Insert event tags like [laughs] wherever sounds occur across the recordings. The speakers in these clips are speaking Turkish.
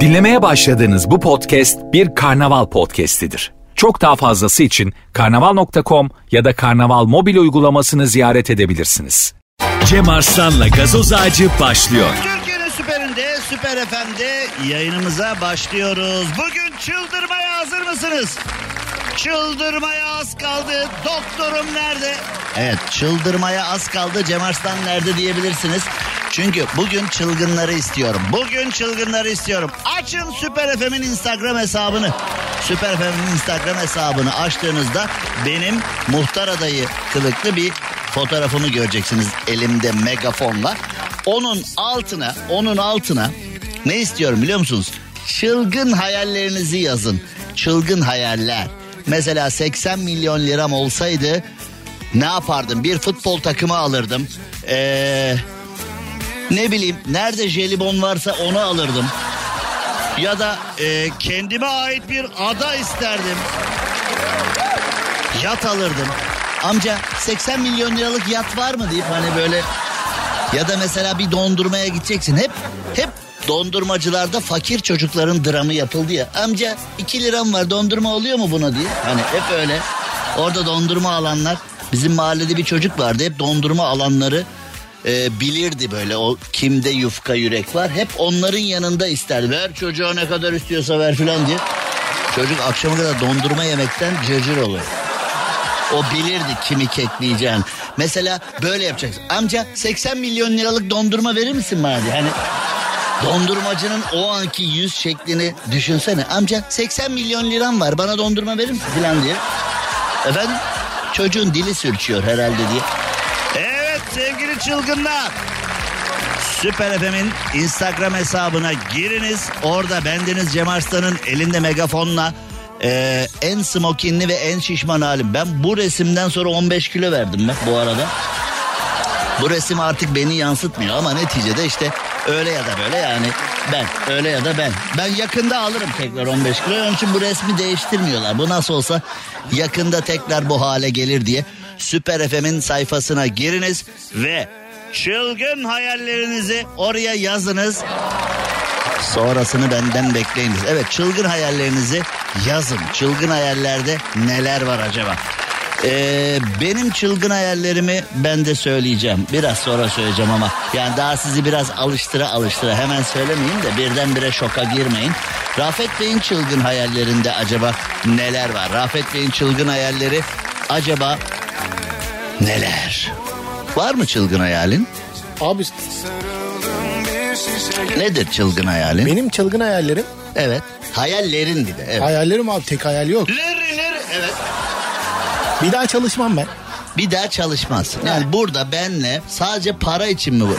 Dinlemeye başladığınız bu podcast bir karnaval podcastidir. Çok daha fazlası için karnaval.com ya da karnaval mobil uygulamasını ziyaret edebilirsiniz. Cem Arslan'la gazoz ağacı başlıyor. Türkiye'nin süperinde, süper FM'de yayınımıza başlıyoruz. Bugün çıldırmaya hazır mısınız? Çıldırmaya az kaldı. Doktorum nerede? Evet çıldırmaya az kaldı. Cem Arslan nerede diyebilirsiniz. Çünkü bugün çılgınları istiyorum. Bugün çılgınları istiyorum. Açın Süper FM'in Instagram hesabını. Süper FM'in Instagram hesabını açtığınızda benim muhtar adayı kılıklı bir fotoğrafımı göreceksiniz elimde megafonla. Onun altına, onun altına ne istiyorum biliyor musunuz? Çılgın hayallerinizi yazın. Çılgın hayaller. Mesela 80 milyon liram olsaydı ne yapardım? Bir futbol takımı alırdım. Ee, ne bileyim nerede jelibon varsa onu alırdım. Ya da e, kendime ait bir ada isterdim. Yat alırdım. Amca 80 milyon liralık yat var mı deyip hani böyle ya da mesela bir dondurmaya gideceksin. Hep hep dondurmacılarda fakir çocukların dramı yapıldı ya. Amca 2 liram var dondurma oluyor mu buna diye. Hani hep öyle. Orada dondurma alanlar bizim mahallede bir çocuk vardı. Hep dondurma alanları e, bilirdi böyle o kimde yufka yürek var. Hep onların yanında isterdi. Ver çocuğa ne kadar istiyorsa ver filan diye. Çocuk akşama kadar dondurma yemekten cırcır oluyor. O bilirdi kimi kekleyeceğini. Mesela böyle yapacaksın. Amca 80 milyon liralık dondurma verir misin bana diye. Hani dondurmacının o anki yüz şeklini düşünsene. Amca 80 milyon liram var bana dondurma verir misin falan diye. Efendim çocuğun dili sürçüyor herhalde diye. Evet sevgili çılgınlar. Süper FM'in Instagram hesabına giriniz. Orada bendeniz Cem Arslan'ın elinde megafonla e, en smokinli ve en şişman halim. Ben bu resimden sonra 15 kilo verdim ben bu arada. Bu resim artık beni yansıtmıyor ama neticede işte öyle ya da böyle yani ben öyle ya da ben. Ben yakında alırım tekrar 15 kilo. Onun için bu resmi değiştirmiyorlar. Bu nasıl olsa yakında tekrar bu hale gelir diye Süper FM'in sayfasına giriniz ve çılgın hayallerinizi oraya yazınız. Sonrasını benden bekleyiniz. Evet çılgın hayallerinizi yazın. Çılgın hayallerde neler var acaba? Ee, benim çılgın hayallerimi ben de söyleyeceğim. Biraz sonra söyleyeceğim ama yani daha sizi biraz alıştıra alıştıra hemen söylemeyeyim de birdenbire şoka girmeyin. Rafet Bey'in çılgın hayallerinde acaba neler var? Rafet Bey'in çılgın hayalleri acaba neler? Var mı çılgın hayalin? Abi Nedir çılgın hayalin? benim çılgın hayallerim. Evet. Hayallerin bir de. Evet. Hayallerim abi tek hayal yok. Lir lir evet. Bir daha çalışmam ben. Bir daha çalışmazsın. Yani burada benle sadece para için mi bu?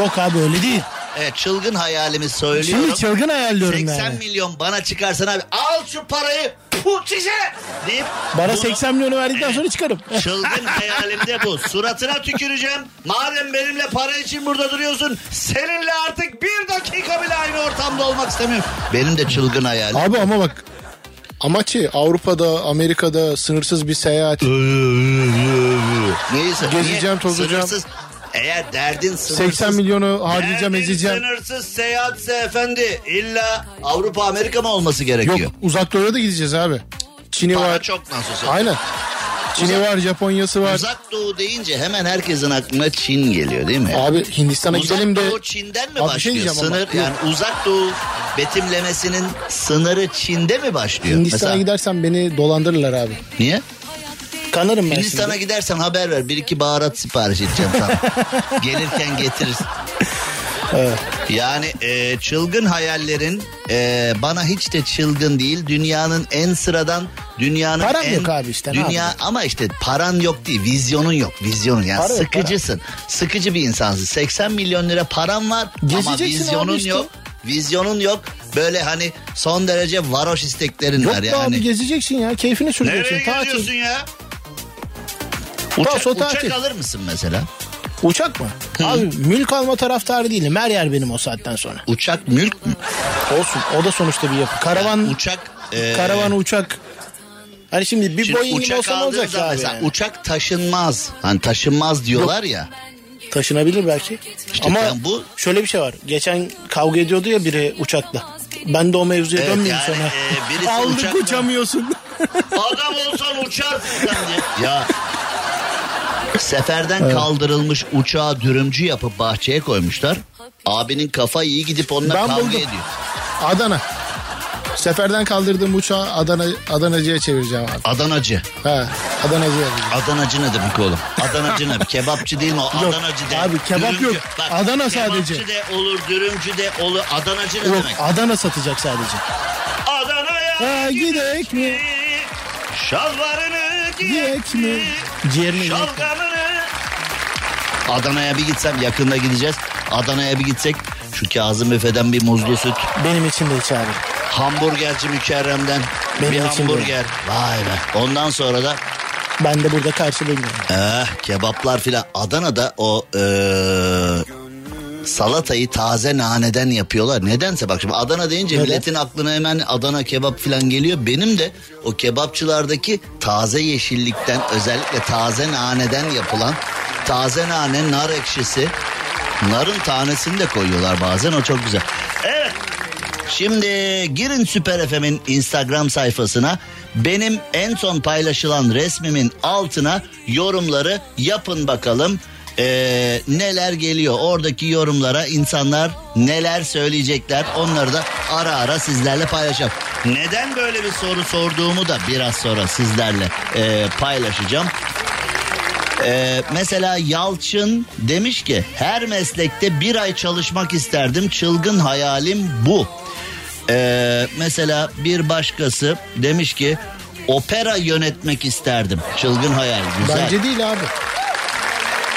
Yok abi öyle değil. Evet çılgın hayalimi söylüyorum. Şimdi çılgın hayal diyorum 80 yani. milyon bana çıkarsan abi al şu parayı puh şişe deyip Bana bunu- 80 milyonu verdikten sonra çıkarım. Çılgın [laughs] hayalimde bu. Suratına tüküreceğim. Madem benimle para için burada duruyorsun. Seninle artık bir dakika bile aynı ortamda olmak istemiyorum. Benim de çılgın hayalim. Abi ama bak amaçı Avrupa'da, Amerika'da sınırsız bir seyahat. Neyse. Gezeceğim, niye? tozacağım. Sınırsız. Eğer derdin sınırsız. 80 milyonu harcayacağım, derdin ezeceğim. sınırsız seyahatse efendi illa Avrupa Amerika mı olması gerekiyor? Yok uzak doğuya da gideceğiz abi. Çin'i Para var. çok nasıl olsa. Aynen. Çin'i Uzak- var, Japonya'sı var. Uzak Doğu deyince hemen herkesin aklına Çin geliyor değil mi? Abi Hindistan'a Uzak gidelim de Doğu Çin'den mi Abi bir başlıyor? şey diyeceğim ama. Sınır yani Uzak Doğu betimlemesinin sınırı Çin'de mi başlıyor? Hindistan'a Mesela, gidersen beni dolandırırlar abi. Niye? Kanarım ben Hindistan'a gidersen haber ver. Bir iki baharat sipariş edeceğim sana. [laughs] Gelirken getirirsin. Yani e, çılgın hayallerin e, bana hiç de çılgın değil. Dünyanın en sıradan dünyanın Param en yok abi işte, dünya ama işte paran yok değil, vizyonun yok, vizyonun yani Para yok, sıkıcısın. Sıkıcı bir insansın. 80 milyon lira param var ama Gezeceksin vizyonun abi işte. yok. Vizyonun yok. Böyle hani son derece varoş isteklerin Yok var yani. abi gezeceksin ya. Keyfini süreceksin. Nereye Tatil. ya? Uçak, uçak alır mısın mesela? Uçak mı? Abi mülk alma taraftarı değilim. Her yer benim o saatten sonra. Uçak mülk mü? Olsun. O da sonuçta bir yapı. Karavan, Uçak e, karavan uçak. Hani şimdi bir Şimdi Boeing'im uçak olsa ne olacak ya mesela yani? uçak taşınmaz. Hani taşınmaz diyorlar ya. Taşınabilir belki. İşte Ama bu- şöyle bir şey var. Geçen kavga ediyordu ya biri uçakla. Ben de o mevzuya Evet, dönmeyeyim yani, sonra. e, [laughs] Aldık uçakla- uçamıyorsun. Adam olsan uçarsın sen diye. Ya seferden kaldırılmış uçağı dürümcü yapıp bahçeye koymuşlar. Abinin kafa iyi gidip onunla Ben kavga buldum. ediyor. Adana. Seferden kaldırdığım uçağı Adana, Adanacı'ya çevireceğim abi. Adanacı. Adanacı'ya yapacağım. Adanacı ne demek oğlum? Adanacı ne? Kebapçı değil mi o? Yok, Adanacı de. abi kebap yok. Adana sadece. Kebapçı de olur, dürümcü de olur. Adanacı ne Yok demek? Adana satacak sadece. Adana'ya Ha, gidek mi? Şalvarını Gidek mi? Ciğerini? Şalgamını. Adana'ya bir gitsem yakında gideceğiz. Adana'ya bir gitsek şu Kazım Efe'den bir muzlu süt. Benim için de iç abi. Hamburgerci mükerremden Benim bir için de. hamburger. Vay be. Ondan sonra da Ben de burada karşılayayım. yani. eh, kebaplar filan. Adana'da o eee, salatayı taze naneden yapıyorlar. Nedense bak şimdi Adana deyince Neden? milletin aklına hemen Adana kebap filan geliyor. Benim de o kebapçılardaki taze yeşillikten özellikle taze naneden yapılan taze nane nar ekşisi narın tanesini de koyuyorlar bazen o çok güzel. Evet Şimdi girin Süper FM'in Instagram sayfasına. Benim en son paylaşılan resmimin altına yorumları yapın bakalım. Ee, neler geliyor oradaki yorumlara insanlar neler söyleyecekler onları da ara ara sizlerle paylaşacağım. Neden böyle bir soru sorduğumu da biraz sonra sizlerle e, paylaşacağım. Ee, mesela Yalçın demiş ki her meslekte bir ay çalışmak isterdim çılgın hayalim bu. Ee, mesela bir başkası demiş ki opera yönetmek isterdim çılgın hayal güzel. Bence değil abi.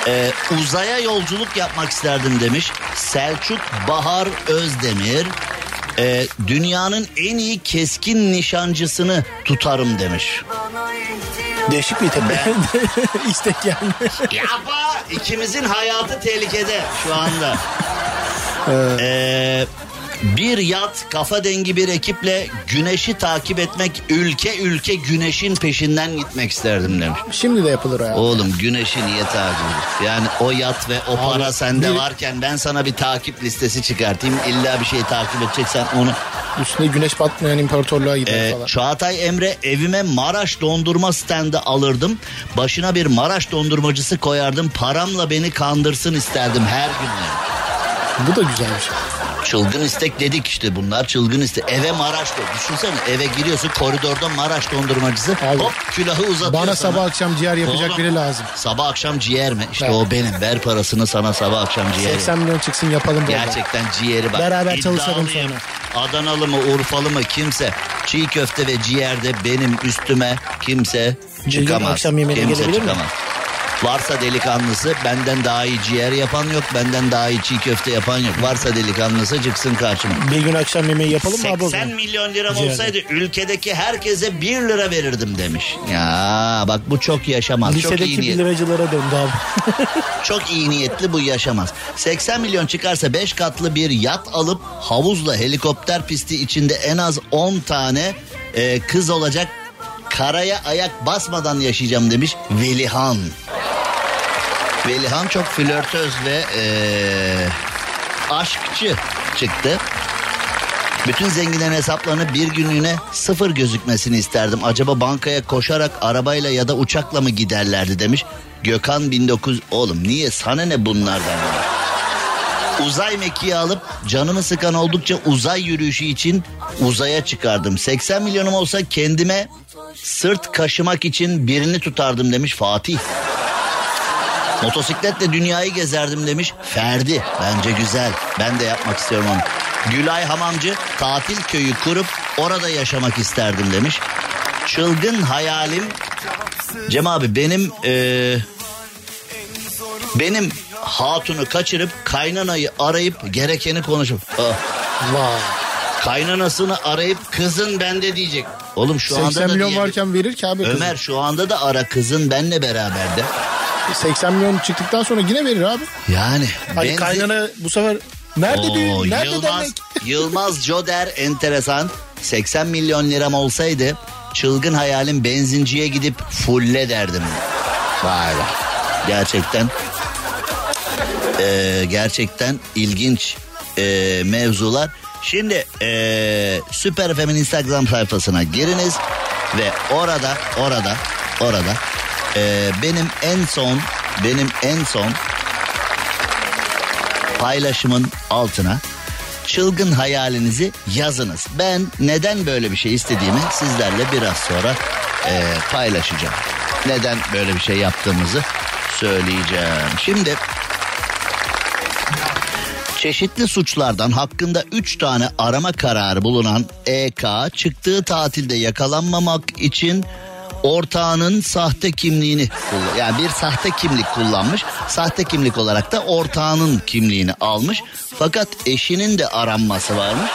Ee, uzaya yolculuk yapmak isterdim demiş Selçuk Bahar Özdemir. Ee, dünyanın en iyi keskin nişancısını tutarım demiş. Değişik bir tepe. [laughs] İstek yani. Yapma ikimizin hayatı tehlikede şu anda. Ee, bir yat kafa dengi bir ekiple güneşi takip etmek ülke ülke güneşin peşinden gitmek isterdim demiş. Şimdi de yapılır o ya. Oğlum güneşi niye takip ediyorsun? Yani o yat ve o para sende bir- varken ben sana bir takip listesi çıkartayım. İlla bir şey takip edeceksen onu. Üstüne güneş batmayan imparatorluğa gider Ee, falan. Çağatay Emre evime Maraş dondurma stendi alırdım. Başına bir Maraş dondurmacısı koyardım. Paramla beni kandırsın isterdim her gün. Bu da güzel bir şey. Çılgın istek dedik işte bunlar çılgın istek. Eve Maraş dondurmacısı. Düşünsene eve giriyorsun koridorda Maraş dondurmacısı. Abi, hop külahı uzatıyor Bana sana. sabah akşam ciğer yapacak Oğlum, biri lazım. Sabah akşam ciğer mi? İşte Evet. o benim. Ver parasını sana sabah akşam ciğer. 80 milyon çıksın yapalım arada. Gerçekten ciğeri bak. Beraber çalışalım iddialıyım. Adanalı mı Urfalı mı kimse çiğ köfte ve ciğerde benim üstüme kimse çıkamaz. akşam yemeğine kimse gelebilir mi? Varsa delikanlısı benden daha iyi ciğer yapan yok. Benden daha iyi çiğ köfte yapan yok. Varsa delikanlısı çıksın karşıma. Bir gün akşam yemeği yapalım mı abi o 80 zaman? milyon liram Ciğerde. olsaydı ülkedeki herkese 1 lira verirdim demiş. Ya bak bu çok yaşamaz. çok iyi Lisedeki 1 niyet. liracılara döndü abi. [laughs] Çok iyi niyetli bu yaşamaz. 80 milyon çıkarsa 5 katlı bir yat alıp havuzla helikopter pisti içinde en az 10 tane e, kız olacak. Karaya ayak basmadan yaşayacağım demiş Velihan. Velihan çok flörtöz ve e, aşkçı çıktı. Bütün zenginlerin hesaplarını bir günlüğüne sıfır gözükmesini isterdim. Acaba bankaya koşarak arabayla ya da uçakla mı giderlerdi demiş. Gökhan 19 oğlum niye sana ne bunlardan? Uzay mekiği alıp canımı sıkan oldukça uzay yürüyüşü için uzaya çıkardım. 80 milyonum olsa kendime sırt kaşımak için birini tutardım demiş Fatih. Motosikletle dünyayı gezerdim demiş Ferdi. Bence güzel. Ben de yapmak istiyorum onu. Gülay Hamamcı tatil köyü kurup orada yaşamak isterdim demiş. Çılgın hayalim Cem abi benim eee, benim hatunu kaçırıp kaynanayı arayıp gerekeni konuşup ah, Vay. kaynanasını arayıp kızın bende diyecek. Oğlum şu anda 80 da milyon diyebilir. varken verir ki abi kızı. Ömer şu anda da ara kızın benle beraber de. 80 milyon çıktıktan sonra yine verir abi. Yani Hani benzi- kaynana bu sefer nerede Oo, düğün nerede Yılmaz, dernek? [laughs] Yılmaz Joder enteresan. 80 milyon liram olsaydı çılgın hayalim benzinciye gidip fulle derdim. Vay be. Gerçekten. Ee, gerçekten ilginç e, mevzular. Şimdi e, Süper FM'in Instagram sayfasına giriniz ve orada orada orada e, benim en son benim en son paylaşımın altına çılgın hayalinizi yazınız. Ben neden böyle bir şey istediğimi sizlerle biraz sonra e, paylaşacağım. Neden böyle bir şey yaptığımızı söyleyeceğim. Şimdi çeşitli suçlardan hakkında 3 tane arama kararı bulunan EK çıktığı tatilde yakalanmamak için ortağının sahte kimliğini yani bir sahte kimlik kullanmış. Sahte kimlik olarak da ortağının kimliğini almış. Fakat eşinin de aranması varmış.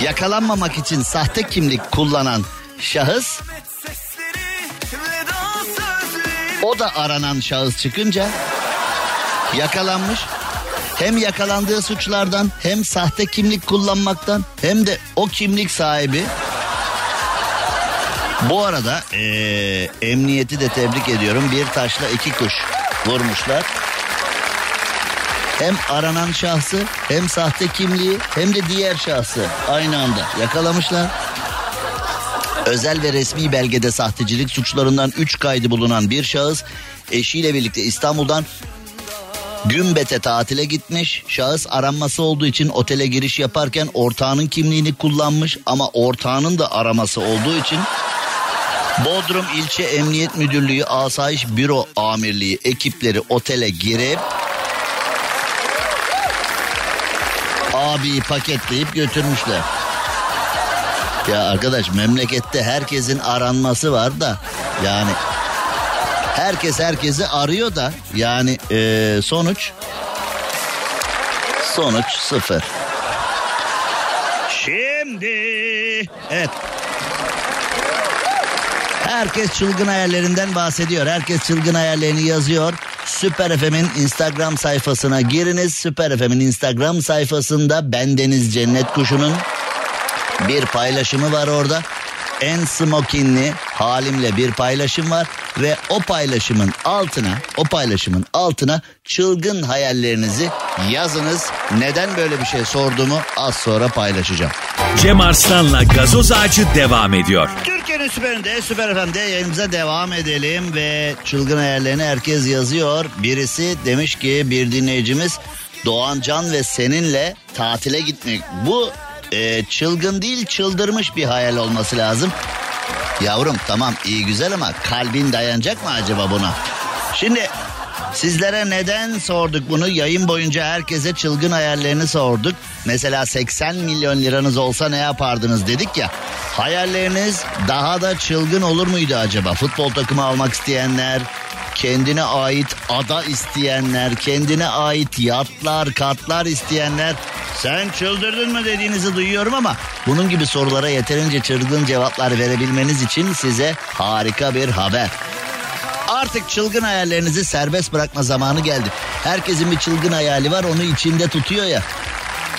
Yakalanmamak için sahte kimlik kullanan şahıs o da aranan şahıs çıkınca yakalanmış. Hem yakalandığı suçlardan hem sahte kimlik kullanmaktan hem de o kimlik sahibi bu arada ee, emniyeti de tebrik ediyorum. Bir taşla iki kuş vurmuşlar. Hem aranan şahsı hem sahte kimliği hem de diğer şahsı aynı anda yakalamışlar. Özel ve resmi belgede sahtecilik suçlarından 3 kaydı bulunan bir şahıs eşiyle birlikte İstanbul'dan Gümbet'e tatile gitmiş. Şahıs aranması olduğu için otele giriş yaparken ortağının kimliğini kullanmış ama ortağının da araması olduğu için Bodrum İlçe Emniyet Müdürlüğü Asayiş Büro Amirliği ekipleri otele girip abiyi paketleyip götürmüşler. Ya arkadaş memlekette herkesin aranması var da yani herkes herkesi arıyor da yani e, sonuç sonuç sıfır. Şimdi evet Herkes çılgın hayallerinden bahsediyor. Herkes çılgın hayallerini yazıyor. Süper FM'in Instagram sayfasına giriniz. Süper FM'in Instagram sayfasında bendeniz Cennet Kuşu'nun bir paylaşımı var orada. En smokinli halimle bir paylaşım var ve o paylaşımın altına o paylaşımın altına çılgın hayallerinizi yazınız. Neden böyle bir şey sorduğumu az sonra paylaşacağım. Cem Arslan'la gazoz ağacı devam ediyor. Türkiye'nin süperinde Süper FM'de yayınımıza devam edelim ve çılgın hayallerini herkes yazıyor. Birisi demiş ki bir dinleyicimiz Doğan Can ve seninle tatile gitmek. Bu e, çılgın değil çıldırmış bir hayal olması lazım. Yavrum tamam iyi güzel ama kalbin dayanacak mı acaba buna? Şimdi sizlere neden sorduk bunu? Yayın boyunca herkese çılgın hayallerini sorduk. Mesela 80 milyon liranız olsa ne yapardınız dedik ya. Hayalleriniz daha da çılgın olur muydu acaba? Futbol takımı almak isteyenler, kendine ait ada isteyenler, kendine ait yatlar, katlar isteyenler sen çıldırdın mı dediğinizi duyuyorum ama bunun gibi sorulara yeterince çılgın cevaplar verebilmeniz için size harika bir haber. Artık çılgın hayallerinizi serbest bırakma zamanı geldi. Herkesin bir çılgın hayali var onu içinde tutuyor ya.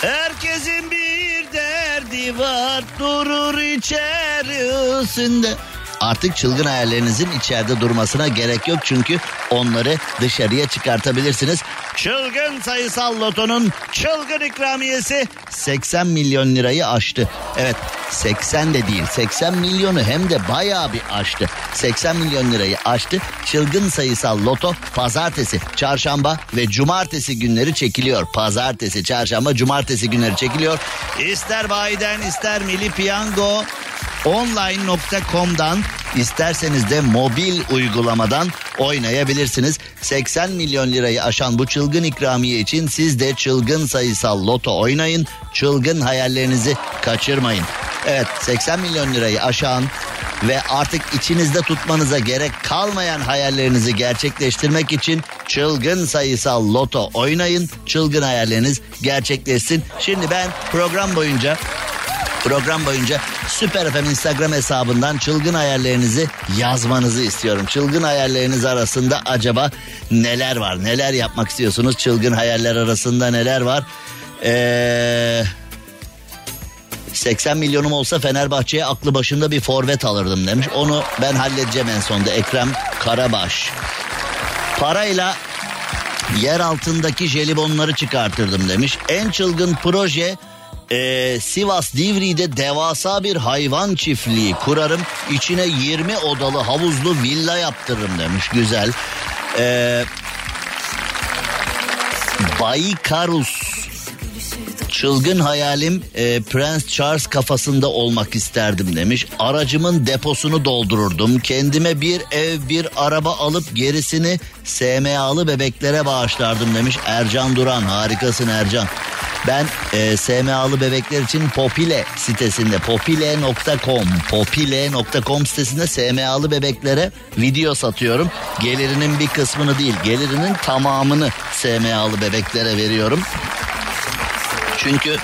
Herkesin bir derdi var durur içerisinde. Artık çılgın hayallerinizin içeride durmasına gerek yok çünkü onları dışarıya çıkartabilirsiniz. Çılgın sayısal lotonun çılgın ikramiyesi 80 milyon lirayı aştı. Evet 80 de değil 80 milyonu hem de bayağı bir aştı. 80 milyon lirayı aştı. Çılgın sayısal loto pazartesi, çarşamba ve cumartesi günleri çekiliyor. Pazartesi, çarşamba, cumartesi günleri çekiliyor. İster bayiden ister milli piyango online.com'dan isterseniz de mobil uygulamadan oynayabilirsiniz. 80 milyon lirayı aşan bu çılgın ikramiye için siz de çılgın sayısal loto oynayın. Çılgın hayallerinizi kaçırmayın. Evet 80 milyon lirayı aşan ve artık içinizde tutmanıza gerek kalmayan hayallerinizi gerçekleştirmek için çılgın sayısal loto oynayın. Çılgın hayalleriniz gerçekleşsin. Şimdi ben program boyunca Program boyunca Süper FM Instagram hesabından çılgın hayallerinizi yazmanızı istiyorum. Çılgın hayalleriniz arasında acaba neler var? Neler yapmak istiyorsunuz? Çılgın hayaller arasında neler var? Eee... 80 milyonum olsa Fenerbahçe'ye aklı başında bir forvet alırdım demiş. Onu ben halledeceğim en sonunda Ekrem Karabaş. Parayla yer altındaki jelibonları çıkartırdım demiş. En çılgın proje e, Sivas Divri'de devasa bir hayvan çiftliği kurarım. İçine 20 odalı havuzlu villa yaptırırım demiş. Güzel. E, Baykarus Çılgın hayalim e, Prens Charles kafasında olmak isterdim demiş. Aracımın deposunu doldururdum. Kendime bir ev bir araba alıp gerisini SMA'lı bebeklere bağışlardım demiş. Ercan Duran harikasın Ercan. Ben e, SMA'lı bebekler için Popile sitesinde popile.com popile.com sitesinde SMA'lı bebeklere video satıyorum. Gelirinin bir kısmını değil gelirinin tamamını SMA'lı bebeklere veriyorum. Çünkü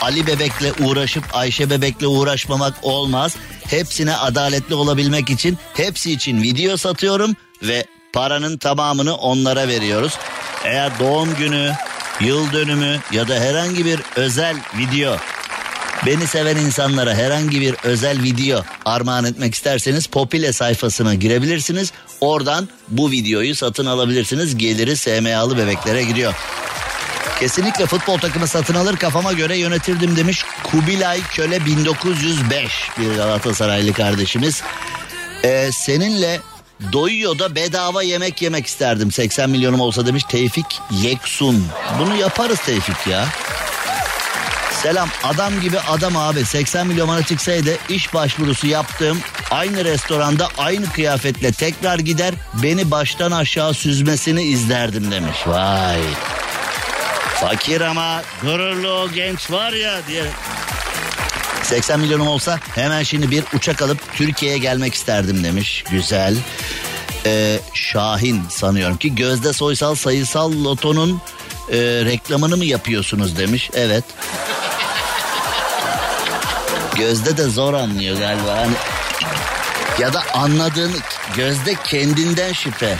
Ali bebekle uğraşıp Ayşe bebekle uğraşmamak olmaz. Hepsine adaletli olabilmek için hepsi için video satıyorum ve paranın tamamını onlara veriyoruz. Eğer doğum günü, yıl dönümü ya da herhangi bir özel video Beni seven insanlara herhangi bir özel video armağan etmek isterseniz Popile sayfasına girebilirsiniz. Oradan bu videoyu satın alabilirsiniz. Geliri SMA'lı bebeklere gidiyor. Kesinlikle futbol takımı satın alır kafama göre yönetirdim demiş Kubilay Köle 1905 bir Galatasaraylı kardeşimiz. Ee, seninle doyuyor da bedava yemek yemek isterdim 80 milyonum olsa demiş Tevfik Yeksun. Bunu yaparız Tevfik ya. Selam adam gibi adam abi 80 milyon bana çıksaydı iş başvurusu yaptığım aynı restoranda aynı kıyafetle tekrar gider beni baştan aşağı süzmesini izlerdim demiş. Vay. Fakir ama gururlu genç var ya diye. 80 milyonum olsa hemen şimdi bir uçak alıp Türkiye'ye gelmek isterdim demiş. Güzel. Ee, Şahin sanıyorum ki Gözde Soysal sayısal lotonun e, reklamını mı yapıyorsunuz demiş. Evet. Gözde de zor anlıyor galiba. Hani ya da anladığını Gözde kendinden şüphe.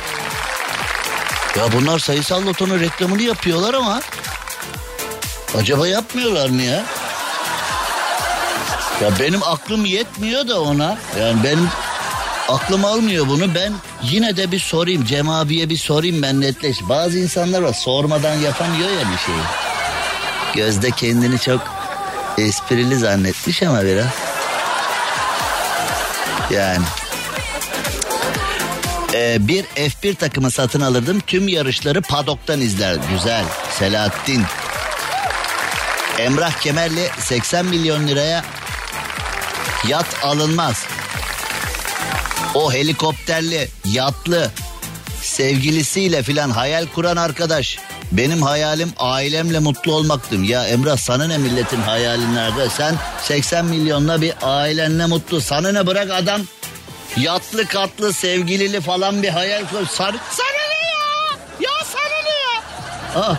Ya bunlar sayısal lotonun reklamını yapıyorlar ama acaba yapmıyorlar mı ya? Ya benim aklım yetmiyor da ona. Yani benim aklım almıyor bunu. Ben yine de bir sorayım. Cem abiye bir sorayım ben netleş. Bazı insanlar var sormadan yapamıyor ya bir şeyi. Gözde kendini çok esprili zannetmiş ama biraz. Yani. Ee, bir F1 takımı satın alırdım. Tüm yarışları padoktan izler. Güzel. Selahattin. Emrah Kemerli 80 milyon liraya yat alınmaz. O helikopterli, yatlı, sevgilisiyle filan hayal kuran arkadaş. Benim hayalim ailemle mutlu olmaktım. Ya Emrah sana ne milletin hayali nerede? Sen 80 milyonla bir ailenle mutlu. Sana ne bırak adam yatlı katlı sevgilili falan bir hayal kur. Sana, sana ne ya? Ya sana ne ya? Ah,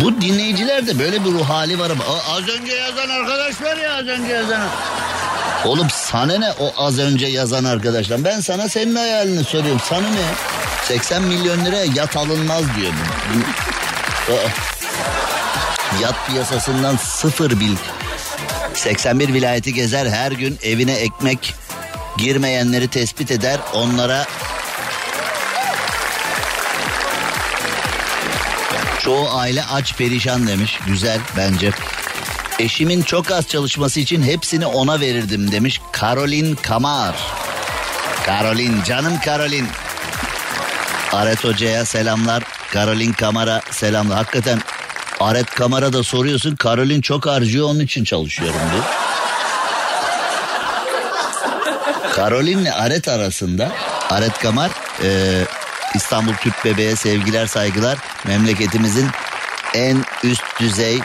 bu dinleyicilerde böyle bir ruh hali var ama az önce yazan arkadaş var ya az önce yazan. Oğlum sana ne o az önce yazan arkadaşlar? Ben sana senin hayalini soruyorum. Sana ne? 80 milyon liraya yat alınmaz diyor. Yat piyasasından sıfır bil. 81 vilayeti gezer her gün evine ekmek girmeyenleri tespit eder onlara Çoğu aile aç perişan demiş. Güzel bence. Eşimin çok az çalışması için hepsini ona verirdim demiş. Karolin Kamar. Karolin canım Karolin. Aret Hoca'ya selamlar. Karolin Kamar'a selamlar. Hakikaten Aret Kamar'a da soruyorsun. Karolin çok harcıyor onun için çalışıyorum diyor. Karolin'le Aret arasında Aret Kamar e, İstanbul Türk Bebeğe sevgiler saygılar. Memleketimizin en üst düzey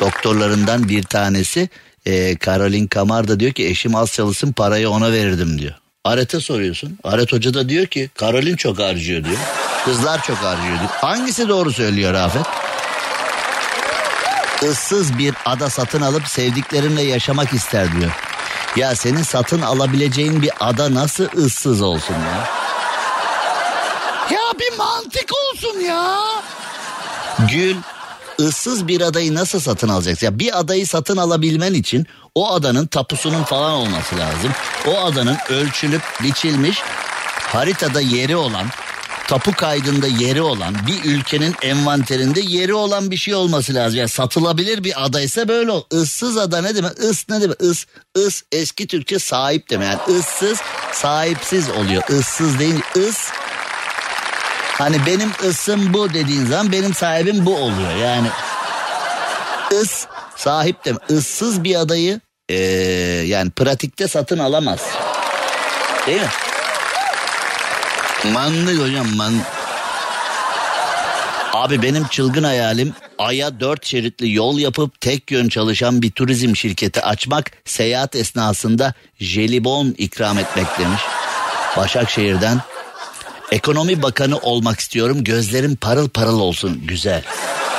doktorlarından bir tanesi. E, Karolin Kamar da diyor ki eşim az çalışsın parayı ona verirdim diyor. Aret'e soruyorsun. Aret Hoca da diyor ki Karolin çok harcıyor diyor. Kızlar çok harcıyor diyor. Hangisi doğru söylüyor Afet? Issız bir ada satın alıp sevdiklerimle yaşamak ister diyor. Ya senin satın alabileceğin bir ada nasıl ıssız olsun ya? Bir mantık olsun ya. Gül ıssız bir adayı nasıl satın alacaksın? Ya bir adayı satın alabilmen için o adanın tapusunun falan olması lazım. O adanın ölçülüp biçilmiş haritada yeri olan tapu kaydında yeri olan bir ülkenin envanterinde yeri olan bir şey olması lazım. Yani satılabilir bir adaysa böyle ol. Issız ada ne demek? Is ne demek? Is, is eski Türkçe sahip demek. Yani ıssız sahipsiz oluyor. Issız değil. Is Hani benim ısım bu dediğin zaman benim sahibim bu oluyor. Yani ıs sahip de ıssız bir adayı ee, yani pratikte satın alamaz. Değil mi? Manlı hocam man. Abi benim çılgın hayalim Ay'a dört şeritli yol yapıp tek yön çalışan bir turizm şirketi açmak, seyahat esnasında jelibon ikram etmek demiş. Başakşehir'den Ekonomi Bakanı olmak istiyorum. Gözlerim parıl parıl olsun. Güzel.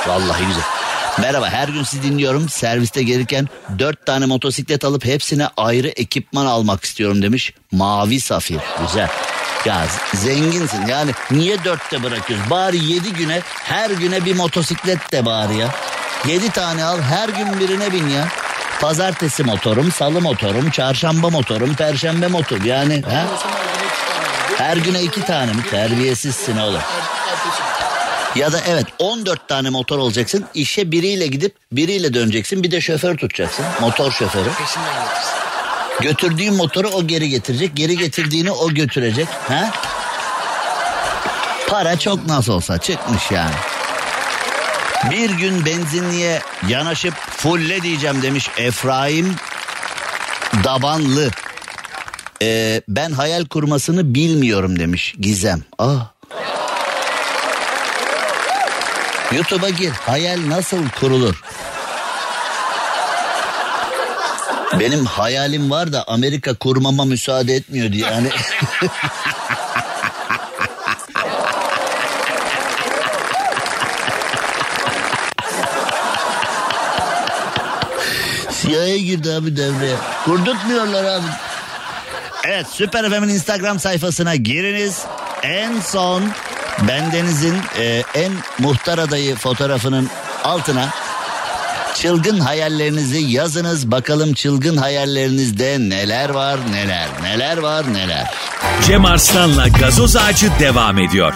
Vallahi güzel. Merhaba her gün sizi dinliyorum. Serviste gelirken dört tane motosiklet alıp hepsine ayrı ekipman almak istiyorum demiş. Mavi Safir. Güzel. Ya zenginsin yani niye dörtte bırakıyorsun? Bari yedi güne her güne bir motosiklet de bari ya. Yedi tane al her gün birine bin ya. Pazartesi motorum, salı motorum, çarşamba motorum, perşembe motor. Yani ha? Her güne iki tane mi? Terbiyesizsin oğlum. Ya da evet 14 tane motor olacaksın. İşe biriyle gidip biriyle döneceksin. Bir de şoför tutacaksın. Motor şoförü. Götürdüğün motoru o geri getirecek. Geri getirdiğini o götürecek. Ha? Para çok nasıl olsa çıkmış yani. Bir gün benzinliğe yanaşıp fulle diyeceğim demiş Efraim Dabanlı. Ee, ben hayal kurmasını bilmiyorum demiş Gizem. Ah. YouTube'a gir. Hayal nasıl kurulur? Benim hayalim var da Amerika kurmama müsaade etmiyor diye. Yani [laughs] CIA'ya girdi abi devreye. Kurdurtmuyorlar abi. Evet Süper FM'in Instagram sayfasına giriniz. En son bendenizin e, en muhtar adayı fotoğrafının altına çılgın hayallerinizi yazınız. Bakalım çılgın hayallerinizde neler var neler neler var neler. Cem Arslan'la gazoz ağacı devam ediyor.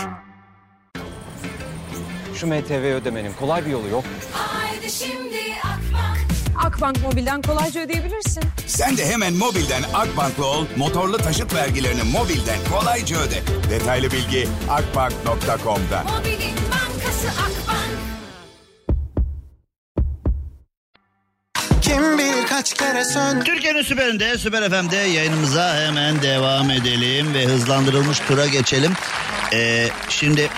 Şu MTV ödemenin kolay bir yolu yok. Haydi şimdi Akbank. Mobil'den kolayca ödeyebilirsin. Sen de hemen mobilden Akbank'la ol, motorlu taşıt vergilerini mobilden kolayca öde. Detaylı bilgi akbank.com'da. Mobilin bankası Akbank. Kim bilir kaç kere söndü Türkiye'nin süperinde Süper FM'de yayınımıza hemen devam edelim ve hızlandırılmış tura geçelim. Ee, şimdi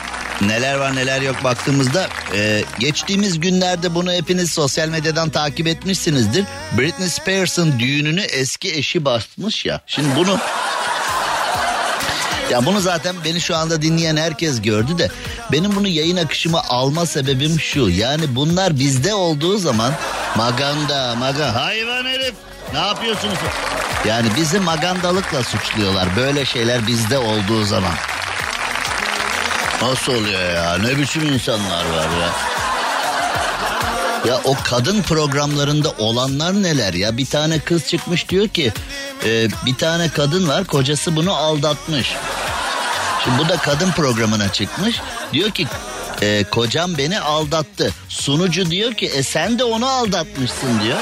neler var neler yok baktığımızda e, geçtiğimiz günlerde bunu hepiniz sosyal medyadan takip etmişsinizdir. Britney Spears'ın düğününü eski eşi basmış ya. Şimdi bunu ya bunu zaten beni şu anda dinleyen herkes gördü de benim bunu yayın akışıma alma sebebim şu. Yani bunlar bizde olduğu zaman maganda maga hayvan herif ne yapıyorsunuz? Yani bizi magandalıkla suçluyorlar böyle şeyler bizde olduğu zaman. Nasıl oluyor ya ne biçim insanlar var ya. Ya o kadın programlarında olanlar neler ya bir tane kız çıkmış diyor ki e, bir tane kadın var kocası bunu aldatmış. Şimdi bu da kadın programına çıkmış diyor ki e, kocam beni aldattı. Sunucu diyor ki e sen de onu aldatmışsın diyor.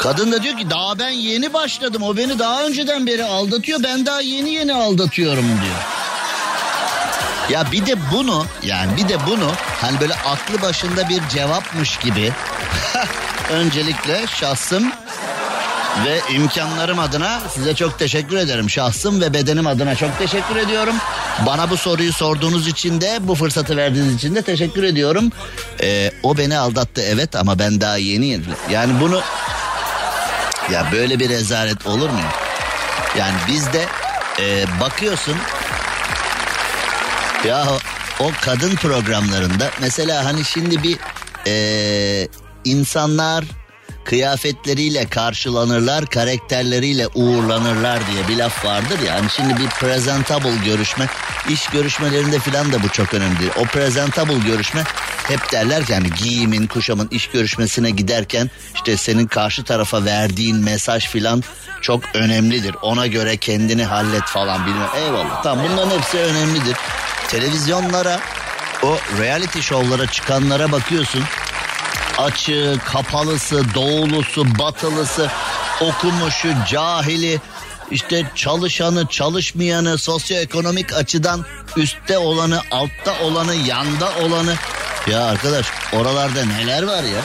Kadın da diyor ki daha ben yeni başladım o beni daha önceden beri aldatıyor ben daha yeni yeni aldatıyorum diyor. Ya bir de bunu yani bir de bunu hani böyle aklı başında bir cevapmış gibi [laughs] öncelikle şahsım ve imkanlarım adına size çok teşekkür ederim. Şahsım ve bedenim adına çok teşekkür ediyorum. Bana bu soruyu sorduğunuz için de bu fırsatı verdiğiniz için de teşekkür ediyorum. Ee, o beni aldattı evet ama ben daha yeni. Yani bunu ya böyle bir rezalet olur mu? Yani bizde e, bakıyorsun ya o kadın programlarında mesela hani şimdi bir e, insanlar kıyafetleriyle karşılanırlar, karakterleriyle uğurlanırlar diye bir laf vardır ya. Hani şimdi bir presentable görüşme, iş görüşmelerinde filan da bu çok önemli. O presentable görüşme hep derler ki yani giyimin, kuşamın iş görüşmesine giderken işte senin karşı tarafa verdiğin mesaj filan çok önemlidir. Ona göre kendini hallet falan bilmem. Eyvallah. Tamam bunların hepsi önemlidir. Televizyonlara o reality şovlara çıkanlara bakıyorsun. Açığı, kapalısı, doğulusu, batılısı, okumuşu, cahili, işte çalışanı, çalışmayanı, sosyoekonomik açıdan üstte olanı, altta olanı, yanda olanı. Ya arkadaş oralarda neler var ya?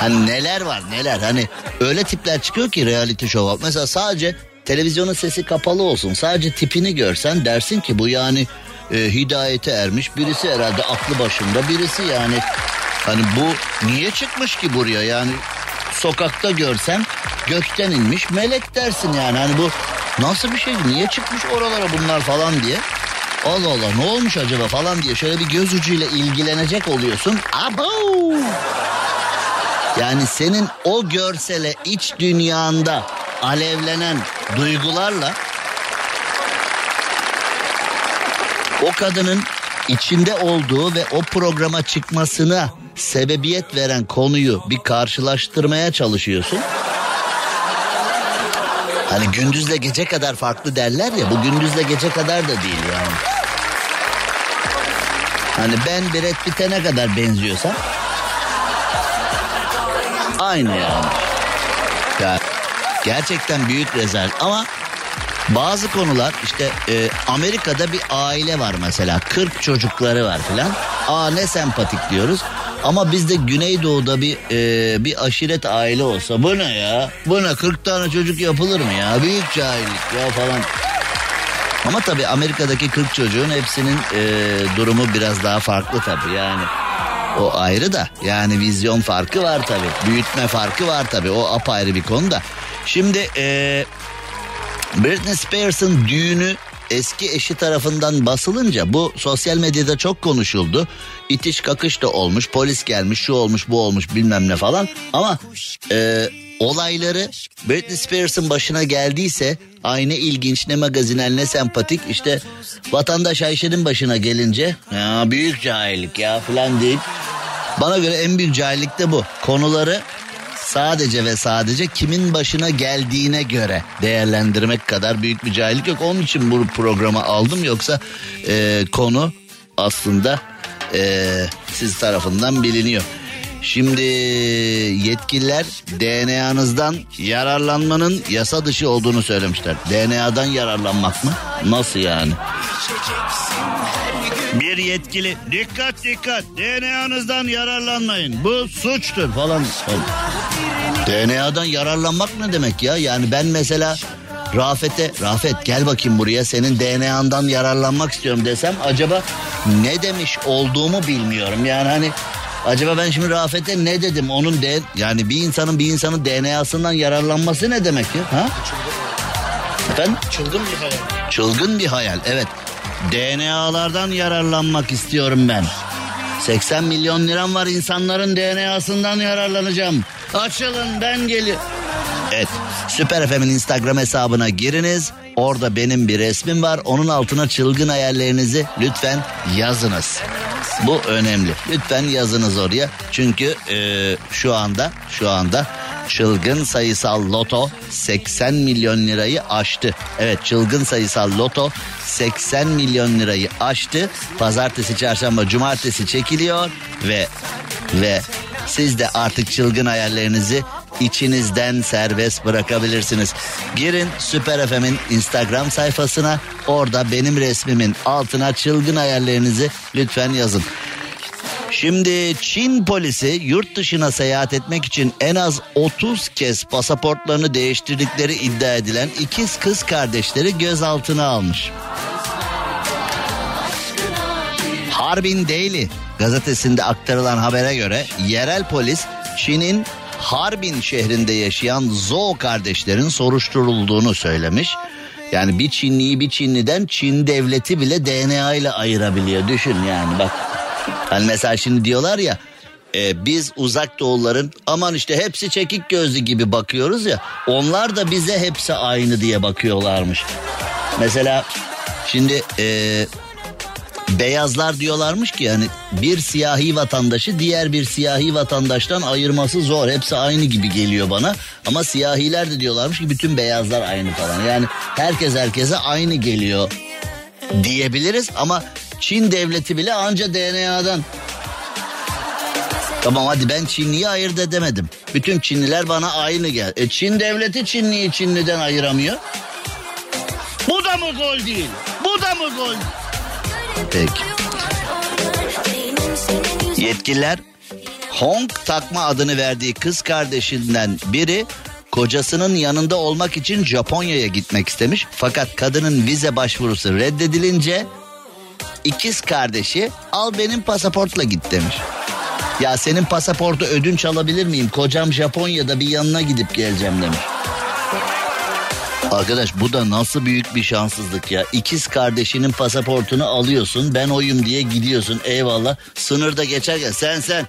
Hani neler var neler hani öyle tipler çıkıyor ki reality show. Mesela sadece televizyonun sesi kapalı olsun. Sadece tipini görsen dersin ki bu yani e, hidayete ermiş birisi herhalde aklı başında birisi yani hani bu niye çıkmış ki buraya yani sokakta görsen gökten inmiş melek dersin yani hani bu nasıl bir şey niye çıkmış oralara bunlar falan diye. Allah Allah ne olmuş acaba falan diye şöyle bir göz ucuyla ilgilenecek oluyorsun. Abo! Yani senin o görsele iç dünyanda alevlenen duygularla o kadının içinde olduğu ve o programa çıkmasına sebebiyet veren konuyu bir karşılaştırmaya çalışıyorsun. Hani gündüzle gece kadar farklı derler ya bu gündüzle gece kadar da değil yani. Hani ben Brad Pitt'e ne kadar benziyorsam aynı yani. Ya, gerçekten büyük rezalet ama bazı konular işte e, Amerika'da bir aile var mesela 40 çocukları var filan. Aa ne sempatik diyoruz. Ama bizde Güneydoğu'da bir e, bir aşiret aile olsa bu ne ya? Bu ne 40 tane çocuk yapılır mı ya? Büyük cahillik ya falan. Ama tabii Amerika'daki 40 çocuğun hepsinin e, durumu biraz daha farklı tabii yani. O ayrı da yani vizyon farkı var tabii. Büyütme farkı var tabii. O apayrı bir konu da. Şimdi e, Britney Spears'ın düğünü eski eşi tarafından basılınca bu sosyal medyada çok konuşuldu. İtiş kakış da olmuş, polis gelmiş, şu olmuş, bu olmuş bilmem ne falan. Ama e, olayları Britney Spears'ın başına geldiyse aynı ilginç ne magazinel ne sempatik işte vatandaş Ayşe'nin başına gelince ya büyük cahillik ya falan deyip bana göre en büyük cahillik de bu. Konuları sadece ve sadece kimin başına geldiğine göre değerlendirmek kadar büyük bir cahillik yok. Onun için bu programı aldım yoksa e, konu aslında e, siz tarafından biliniyor. Şimdi yetkililer DNA'nızdan yararlanmanın yasa dışı olduğunu söylemişler. DNA'dan yararlanmak mı? Nasıl yani? Bir yetkili dikkat dikkat DNA'nızdan yararlanmayın bu suçtur falan. DNA'dan yararlanmak ne demek ya? Yani ben mesela Rafet'e Rafet gel bakayım buraya senin DNA'ndan yararlanmak istiyorum desem acaba ne demiş olduğumu bilmiyorum. Yani hani acaba ben şimdi Rafet'e ne dedim onun de yani bir insanın bir insanın DNA'sından yararlanması ne demek ya? Ha? Efendim? Çılgın bir hayal. Çılgın bir hayal evet. DNA'lardan yararlanmak istiyorum ben. 80 milyon liram var insanların DNA'sından yararlanacağım. Açılın ben gelir. Evet Süper FM'in Instagram hesabına giriniz. Orada benim bir resmim var. Onun altına çılgın hayallerinizi lütfen yazınız. Bu önemli. Lütfen yazınız oraya. Çünkü e, şu anda şu anda çılgın sayısal loto 80 milyon lirayı aştı. Evet çılgın sayısal loto 80 milyon lirayı aştı. Pazartesi, çarşamba, cumartesi çekiliyor ve ve siz de artık çılgın hayallerinizi içinizden serbest bırakabilirsiniz. Girin Süper FM'in Instagram sayfasına orada benim resmimin altına çılgın hayallerinizi lütfen yazın. Şimdi Çin polisi yurt dışına seyahat etmek için en az 30 kez pasaportlarını değiştirdikleri iddia edilen ikiz kız kardeşleri gözaltına almış. Harbin Daily gazetesinde aktarılan habere göre yerel polis Çin'in Harbin şehrinde yaşayan Zhou kardeşlerin soruşturulduğunu söylemiş. Yani bir Çinliyi bir Çinliden Çin devleti bile DNA ile ayırabiliyor. Düşün yani bak. Hani mesela şimdi diyorlar ya e, biz uzak doğulların aman işte hepsi çekik gözlü gibi bakıyoruz ya. Onlar da bize hepsi aynı diye bakıyorlarmış. Mesela şimdi e, beyazlar diyorlarmış ki yani bir siyahi vatandaşı diğer bir siyahi vatandaştan ayırması zor. Hepsi aynı gibi geliyor bana. Ama siyahiler de diyorlarmış ki bütün beyazlar aynı falan. Yani herkes herkese aynı geliyor diyebiliriz ama Çin devleti bile anca DNA'dan. Tamam hadi ben Çinliyi ayırt edemedim. Bütün Çinliler bana aynı gel. E Çin devleti Çinliyi Çinliden ayıramıyor. Bu da mı gol değil? Bu da mı gol? Peki. Yetkililer Hong takma adını verdiği kız kardeşinden biri kocasının yanında olmak için Japonya'ya gitmek istemiş. Fakat kadının vize başvurusu reddedilince ikiz kardeşi al benim pasaportla git demiş. Ya senin pasaportu ödünç alabilir miyim? Kocam Japonya'da bir yanına gidip geleceğim demiş. Arkadaş bu da nasıl büyük bir şanssızlık ya. İkiz kardeşinin pasaportunu alıyorsun. Ben oyum diye gidiyorsun. Eyvallah. Sınırda geçerken sen sen.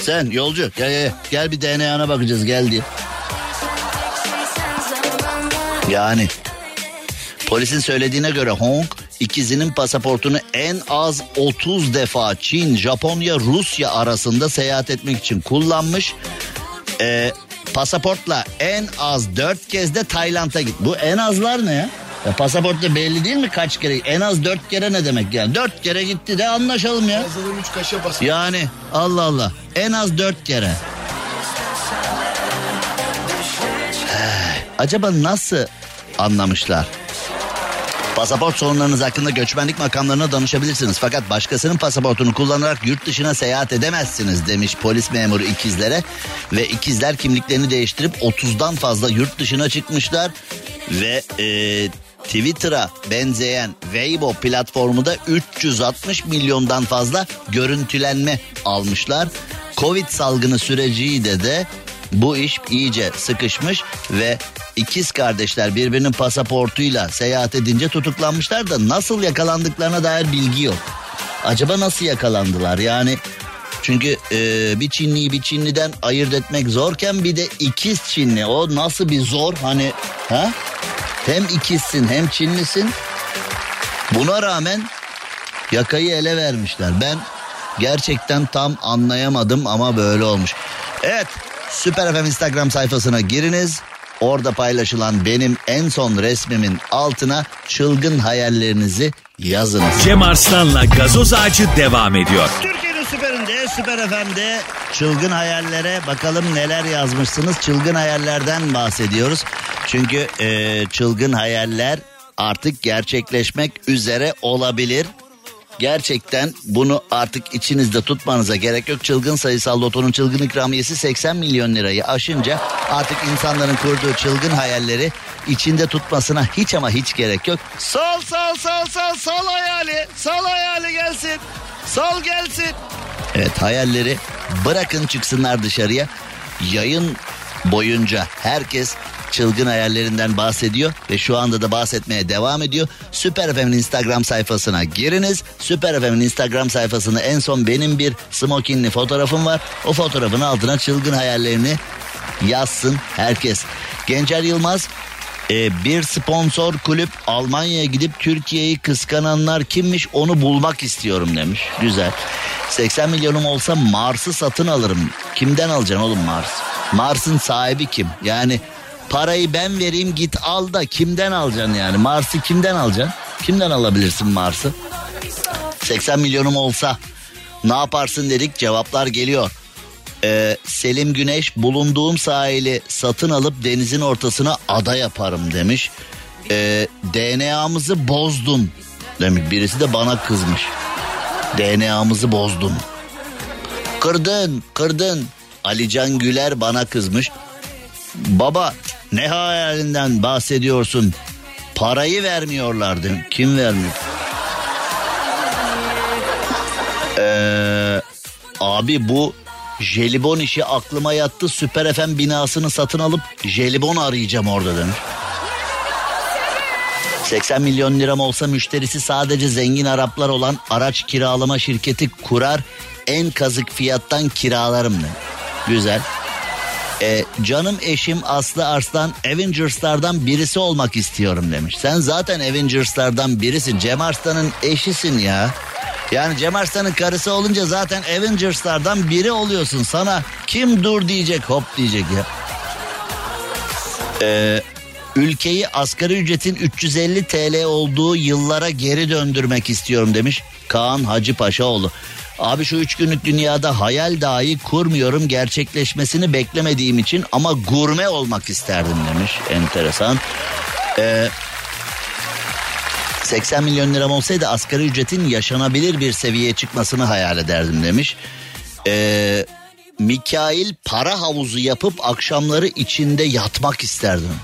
Sen yolcu gel gel, gel bir DNA'na bakacağız gel diye. Yani polisin söylediğine göre Hong ikizinin pasaportunu en az 30 defa Çin, Japonya, Rusya arasında seyahat etmek için kullanmış. Ee, pasaportla en az 4 kez de Tayland'a git. Bu en azlar ne ya? ya pasaportta belli değil mi kaç kere? En az 4 kere ne demek yani? 4 kere gitti de anlaşalım ya. Fazladan 3 kaşe basın. Yani Allah Allah en az 4 kere. Acaba nasıl anlamışlar? Pasaport sorunlarınız hakkında göçmenlik makamlarına danışabilirsiniz. Fakat başkasının pasaportunu kullanarak yurt dışına seyahat edemezsiniz demiş polis memuru ikizlere. Ve ikizler kimliklerini değiştirip 30'dan fazla yurt dışına çıkmışlar. Ve e, Twitter'a benzeyen Weibo platformu da 360 milyondan fazla görüntülenme almışlar. Covid salgını süreciyle de bu iş iyice sıkışmış ve ikiz kardeşler birbirinin pasaportuyla seyahat edince tutuklanmışlar da nasıl yakalandıklarına dair bilgi yok. Acaba nasıl yakalandılar yani? Çünkü e, bir Çinliyi bir Çinliden ayırt etmek zorken bir de ikiz Çinli o nasıl bir zor hani ha? Hem ikizsin hem Çinlisin. Buna rağmen yakayı ele vermişler. Ben gerçekten tam anlayamadım ama böyle olmuş. Evet Süper FM Instagram sayfasına giriniz. Orada paylaşılan benim en son resmimin altına çılgın hayallerinizi yazınız. Cem Arslan'la gazoz ağacı devam ediyor. Türkiye'nin süperinde, süper FM'de çılgın hayallere bakalım neler yazmışsınız. Çılgın hayallerden bahsediyoruz. Çünkü e, çılgın hayaller artık gerçekleşmek üzere olabilir. Gerçekten bunu artık içinizde tutmanıza gerek yok. Çılgın sayısal lotonun çılgın ikramiyesi 80 milyon lirayı aşınca artık insanların kurduğu çılgın hayalleri içinde tutmasına hiç ama hiç gerek yok. Sol sol sol sol sol hayali sol hayali gelsin sol gelsin. Evet hayalleri bırakın çıksınlar dışarıya. Yayın boyunca herkes çılgın hayallerinden bahsediyor ve şu anda da bahsetmeye devam ediyor. Süper FM'in Instagram sayfasına giriniz. Süper FM'in Instagram sayfasında en son benim bir smokinli fotoğrafım var. O fotoğrafın altına çılgın hayallerini yazsın herkes. Gencer Yılmaz e, bir sponsor kulüp Almanya'ya gidip Türkiye'yi kıskananlar kimmiş onu bulmak istiyorum demiş. Güzel. 80 milyonum olsa Mars'ı satın alırım. Kimden alacaksın oğlum Mars? Mars'ın sahibi kim? Yani parayı ben vereyim git al da kimden alacaksın yani? Mars'ı kimden alacaksın? Kimden alabilirsin Mars'ı? 80 milyonum olsa ne yaparsın dedik cevaplar geliyor. Ee, Selim Güneş bulunduğum sahili satın alıp denizin ortasına ada yaparım demiş. Ee, DNA'mızı bozdun demiş. Birisi de bana kızmış. DNA'mızı bozdun. Kırdın, kırdın. Alican Güler bana kızmış. Baba ne hayalinden bahsediyorsun? Parayı vermiyorlardı. Kim vermiyor? Ee, abi bu jelibon işi aklıma yattı. Süper FM binasını satın alıp jelibon arayacağım orada demiş. 80 milyon liram olsa müşterisi sadece zengin Araplar olan araç kiralama şirketi kurar. en kazık fiyattan kiralarım demiş. Güzel. E, canım eşim Aslı Arslan Avengers'lardan birisi olmak istiyorum demiş. Sen zaten Avengers'lardan birisin. Cem Arslan'ın eşisin ya. Yani Cem Arslan'ın karısı olunca zaten Avengers'lardan biri oluyorsun. Sana kim dur diyecek hop diyecek ya. Ee, ülkeyi asgari ücretin 350 TL olduğu yıllara geri döndürmek istiyorum demiş Kaan Hacı Paşaoğlu. Abi şu üç günlük dünyada hayal dahi kurmuyorum gerçekleşmesini beklemediğim için ama gurme olmak isterdim demiş. Enteresan. Ee, 80 milyon liram olsaydı asgari ücretin yaşanabilir bir seviyeye çıkmasını hayal ederdim demiş. Ee, Mikail para havuzu yapıp akşamları içinde yatmak isterdim.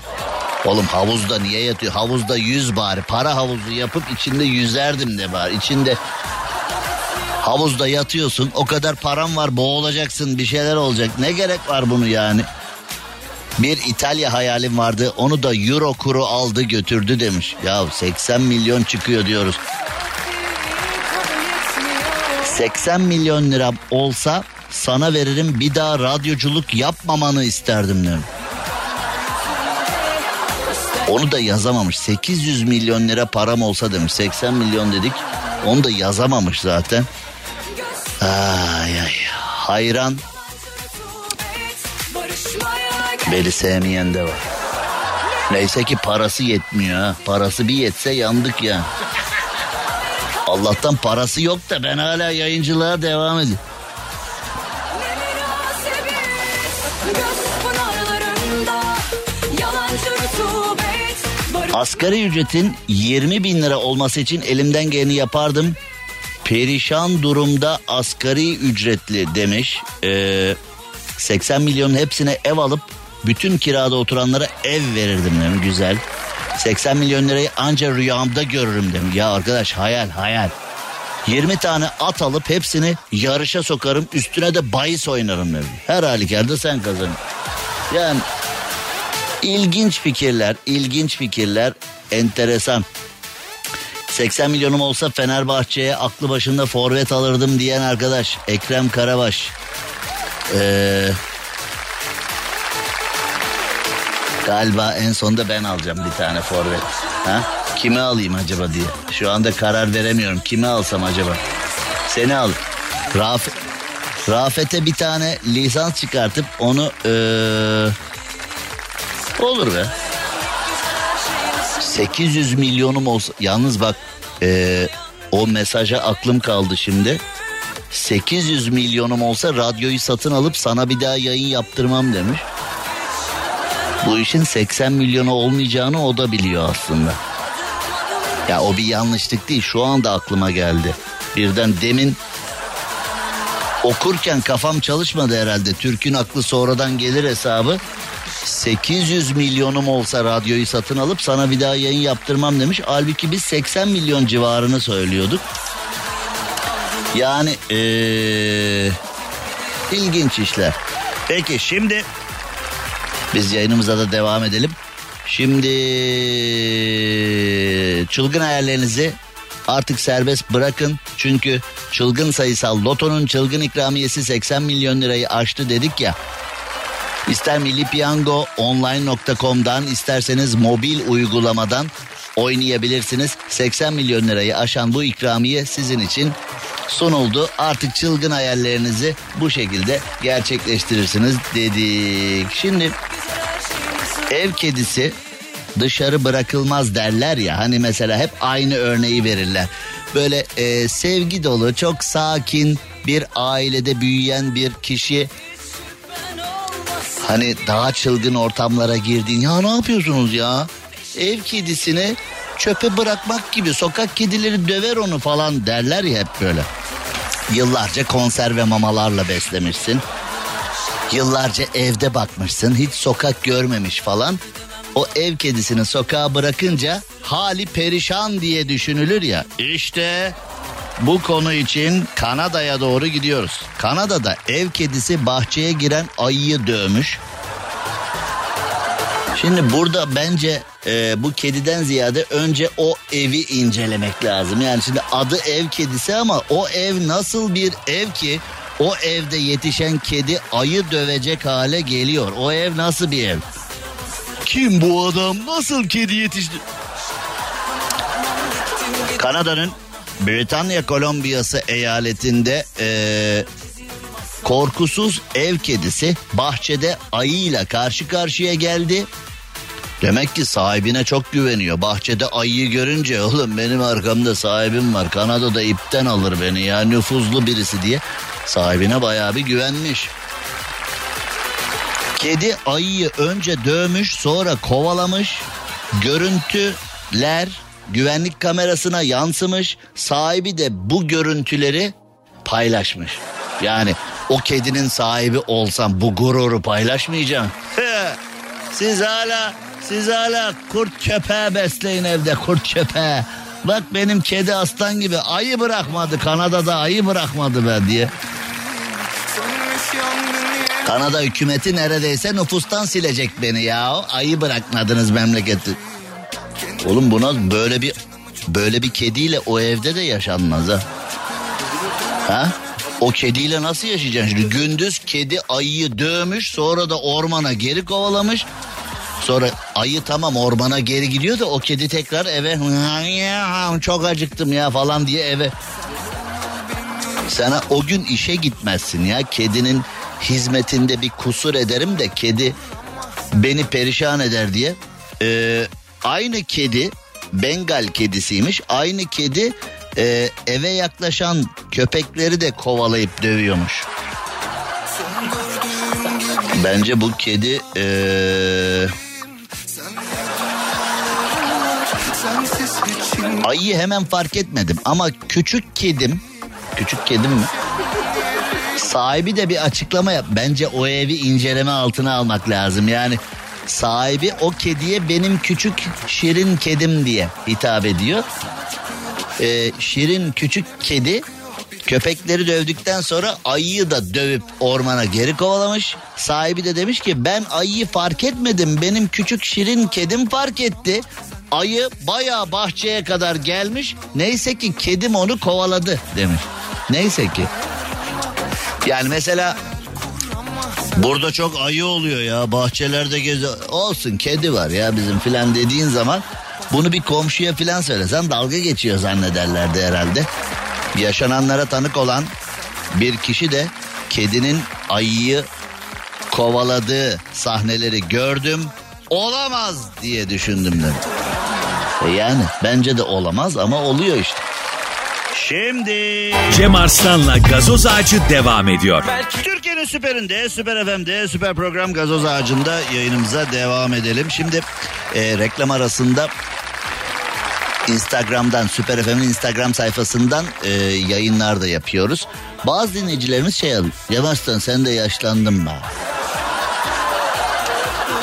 Oğlum havuzda niye yatıyor? Havuzda yüz bari. Para havuzu yapıp içinde yüzerdim de bari. İçinde havuzda yatıyorsun. O kadar param var boğulacaksın bir şeyler olacak. Ne gerek var bunu yani? Bir İtalya hayalim vardı onu da euro kuru aldı götürdü demiş. Ya 80 milyon çıkıyor diyoruz. 80 milyon lira olsa sana veririm bir daha radyoculuk yapmamanı isterdim demiş. Onu da yazamamış. 800 milyon lira param olsa demiş. 80 milyon dedik. Onu da yazamamış zaten. Ay ay. Hayran. Beni sevmeyen de var. Neyse ki parası yetmiyor ha. Parası bir yetse yandık ya. Allah'tan parası yok da ben hala yayıncılığa devam ediyorum. Asgari ücretin 20 bin lira olması için elimden geleni yapardım. Perişan durumda asgari ücretli demiş. Ee, 80 milyonun hepsine ev alıp bütün kirada oturanlara ev verirdim demiş. Güzel. 80 milyon lirayı anca rüyamda görürüm demiş. Ya arkadaş hayal hayal. 20 tane at alıp hepsini yarışa sokarım üstüne de bahis oynarım demiş. Her halükarda sen kazan. Yani ilginç fikirler, ilginç fikirler, enteresan. 80 milyonum olsa Fenerbahçe'ye aklı başında forvet alırdım diyen arkadaş Ekrem Karabaş. Ee, galiba en sonunda ben alacağım bir tane forvet. Ha? Kimi alayım acaba diye. Şu anda karar veremiyorum. Kimi alsam acaba? Seni al. Raf Rafet'e bir tane lisans çıkartıp onu ee, olur be. 800 milyonum olsa yalnız bak ee, o mesaja aklım kaldı şimdi. 800 milyonum olsa radyoyu satın alıp sana bir daha yayın yaptırmam demiş. Bu işin 80 milyonu olmayacağını o da biliyor aslında. Ya o bir yanlışlık değil şu anda aklıma geldi. Birden demin okurken kafam çalışmadı herhalde. Türk'ün aklı sonradan gelir hesabı. 800 milyonum olsa radyoyu satın alıp sana bir daha yayın yaptırmam demiş. Halbuki biz 80 milyon civarını söylüyorduk. Yani ee, ilginç işler. Peki şimdi biz yayınımıza da devam edelim. Şimdi çılgın hayallerinizi artık serbest bırakın. Çünkü çılgın sayısal lotonun çılgın ikramiyesi 80 milyon lirayı aştı dedik ya. İster Milli Piyango online.com'dan isterseniz mobil uygulamadan oynayabilirsiniz. 80 milyon lirayı aşan bu ikramiye sizin için sunuldu. Artık çılgın hayallerinizi bu şekilde gerçekleştirirsiniz dedik. Şimdi ev kedisi dışarı bırakılmaz derler ya hani mesela hep aynı örneği verirler. Böyle e, sevgi dolu çok sakin bir ailede büyüyen bir kişi hani daha çılgın ortamlara girdiğin ya ne yapıyorsunuz ya ev kedisini çöpe bırakmak gibi sokak kedileri döver onu falan derler ya hep böyle. Yıllarca konserve mamalarla beslemişsin. Yıllarca evde bakmışsın hiç sokak görmemiş falan. O ev kedisini sokağa bırakınca hali perişan diye düşünülür ya. İşte bu konu için Kanada'ya doğru gidiyoruz. Kanada'da ev kedisi bahçeye giren ayıyı dövmüş. Şimdi burada bence e, bu kediden ziyade önce o evi incelemek lazım. Yani şimdi adı ev kedisi ama o ev nasıl bir ev ki o evde yetişen kedi ayı dövecek hale geliyor. O ev nasıl bir ev? Kim bu adam? Nasıl kedi yetişti? Kanada'nın Britanya Kolombiyası eyaletinde eee, korkusuz ev kedisi bahçede ayıyla karşı karşıya geldi. Demek ki sahibine çok güveniyor. Bahçede ayıyı görünce oğlum benim arkamda sahibim var. Kanada'da ipten alır beni ya nüfuzlu birisi diye. Sahibine bayağı bir güvenmiş. Kedi ayıyı önce dövmüş sonra kovalamış. Görüntüler güvenlik kamerasına yansımış. Sahibi de bu görüntüleri paylaşmış. Yani o kedinin sahibi olsam bu gururu paylaşmayacağım. [laughs] siz hala siz hala kurt köpeği besleyin evde kurt köpeği. Bak benim kedi aslan gibi ayı bırakmadı Kanada'da ayı bırakmadı ben diye. Kanada hükümeti neredeyse nüfustan silecek beni ya. Ayı bırakmadınız memleketi. Oğlum buna böyle bir böyle bir kediyle o evde de yaşanmaz ha. Ha? O kediyle nasıl yaşayacaksın şimdi? Gündüz kedi ayıyı dövmüş sonra da ormana geri kovalamış. Sonra ayı tamam ormana geri gidiyor da o kedi tekrar eve çok acıktım ya falan diye eve. Sana o gün işe gitmezsin ya kedinin hizmetinde bir kusur ederim de kedi beni perişan eder diye. Ee, aynı kedi Bengal kedisiymiş. Aynı kedi e, eve yaklaşan köpekleri de kovalayıp dövüyormuş. Bence bu kedi e, ayıyı hemen fark etmedim ama küçük kedim küçük kedim mi? Sahibi de bir açıklama yap. Bence o evi inceleme altına almak lazım. Yani sahibi o kediye benim küçük şirin kedim diye hitap ediyor. Ee, şirin küçük kedi köpekleri dövdükten sonra ayıyı da dövüp ormana geri kovalamış. Sahibi de demiş ki ben ayıyı fark etmedim. Benim küçük şirin kedim fark etti. Ayı bayağı bahçeye kadar gelmiş. Neyse ki kedim onu kovaladı demiş. Neyse ki. Yani mesela burada çok ayı oluyor ya bahçelerde gezi olsun kedi var ya bizim filan dediğin zaman bunu bir komşuya filan söylesen dalga geçiyor zannederlerdi herhalde. Yaşananlara tanık olan bir kişi de kedinin ayıyı kovaladığı sahneleri gördüm. Olamaz diye düşündüm dedim. E yani bence de olamaz ama oluyor işte. Şimdi Cem Arslan'la gazoz ağacı devam ediyor. Türkiye'nin süperinde, süper FM'de, süper program gazoz ağacında yayınımıza devam edelim. Şimdi e, reklam arasında Instagram'dan, Süper FM'in Instagram sayfasından e, yayınlar da yapıyoruz. Bazı dinleyicilerimiz şey alıyor. Cem Arslan sen de yaşlandın mı?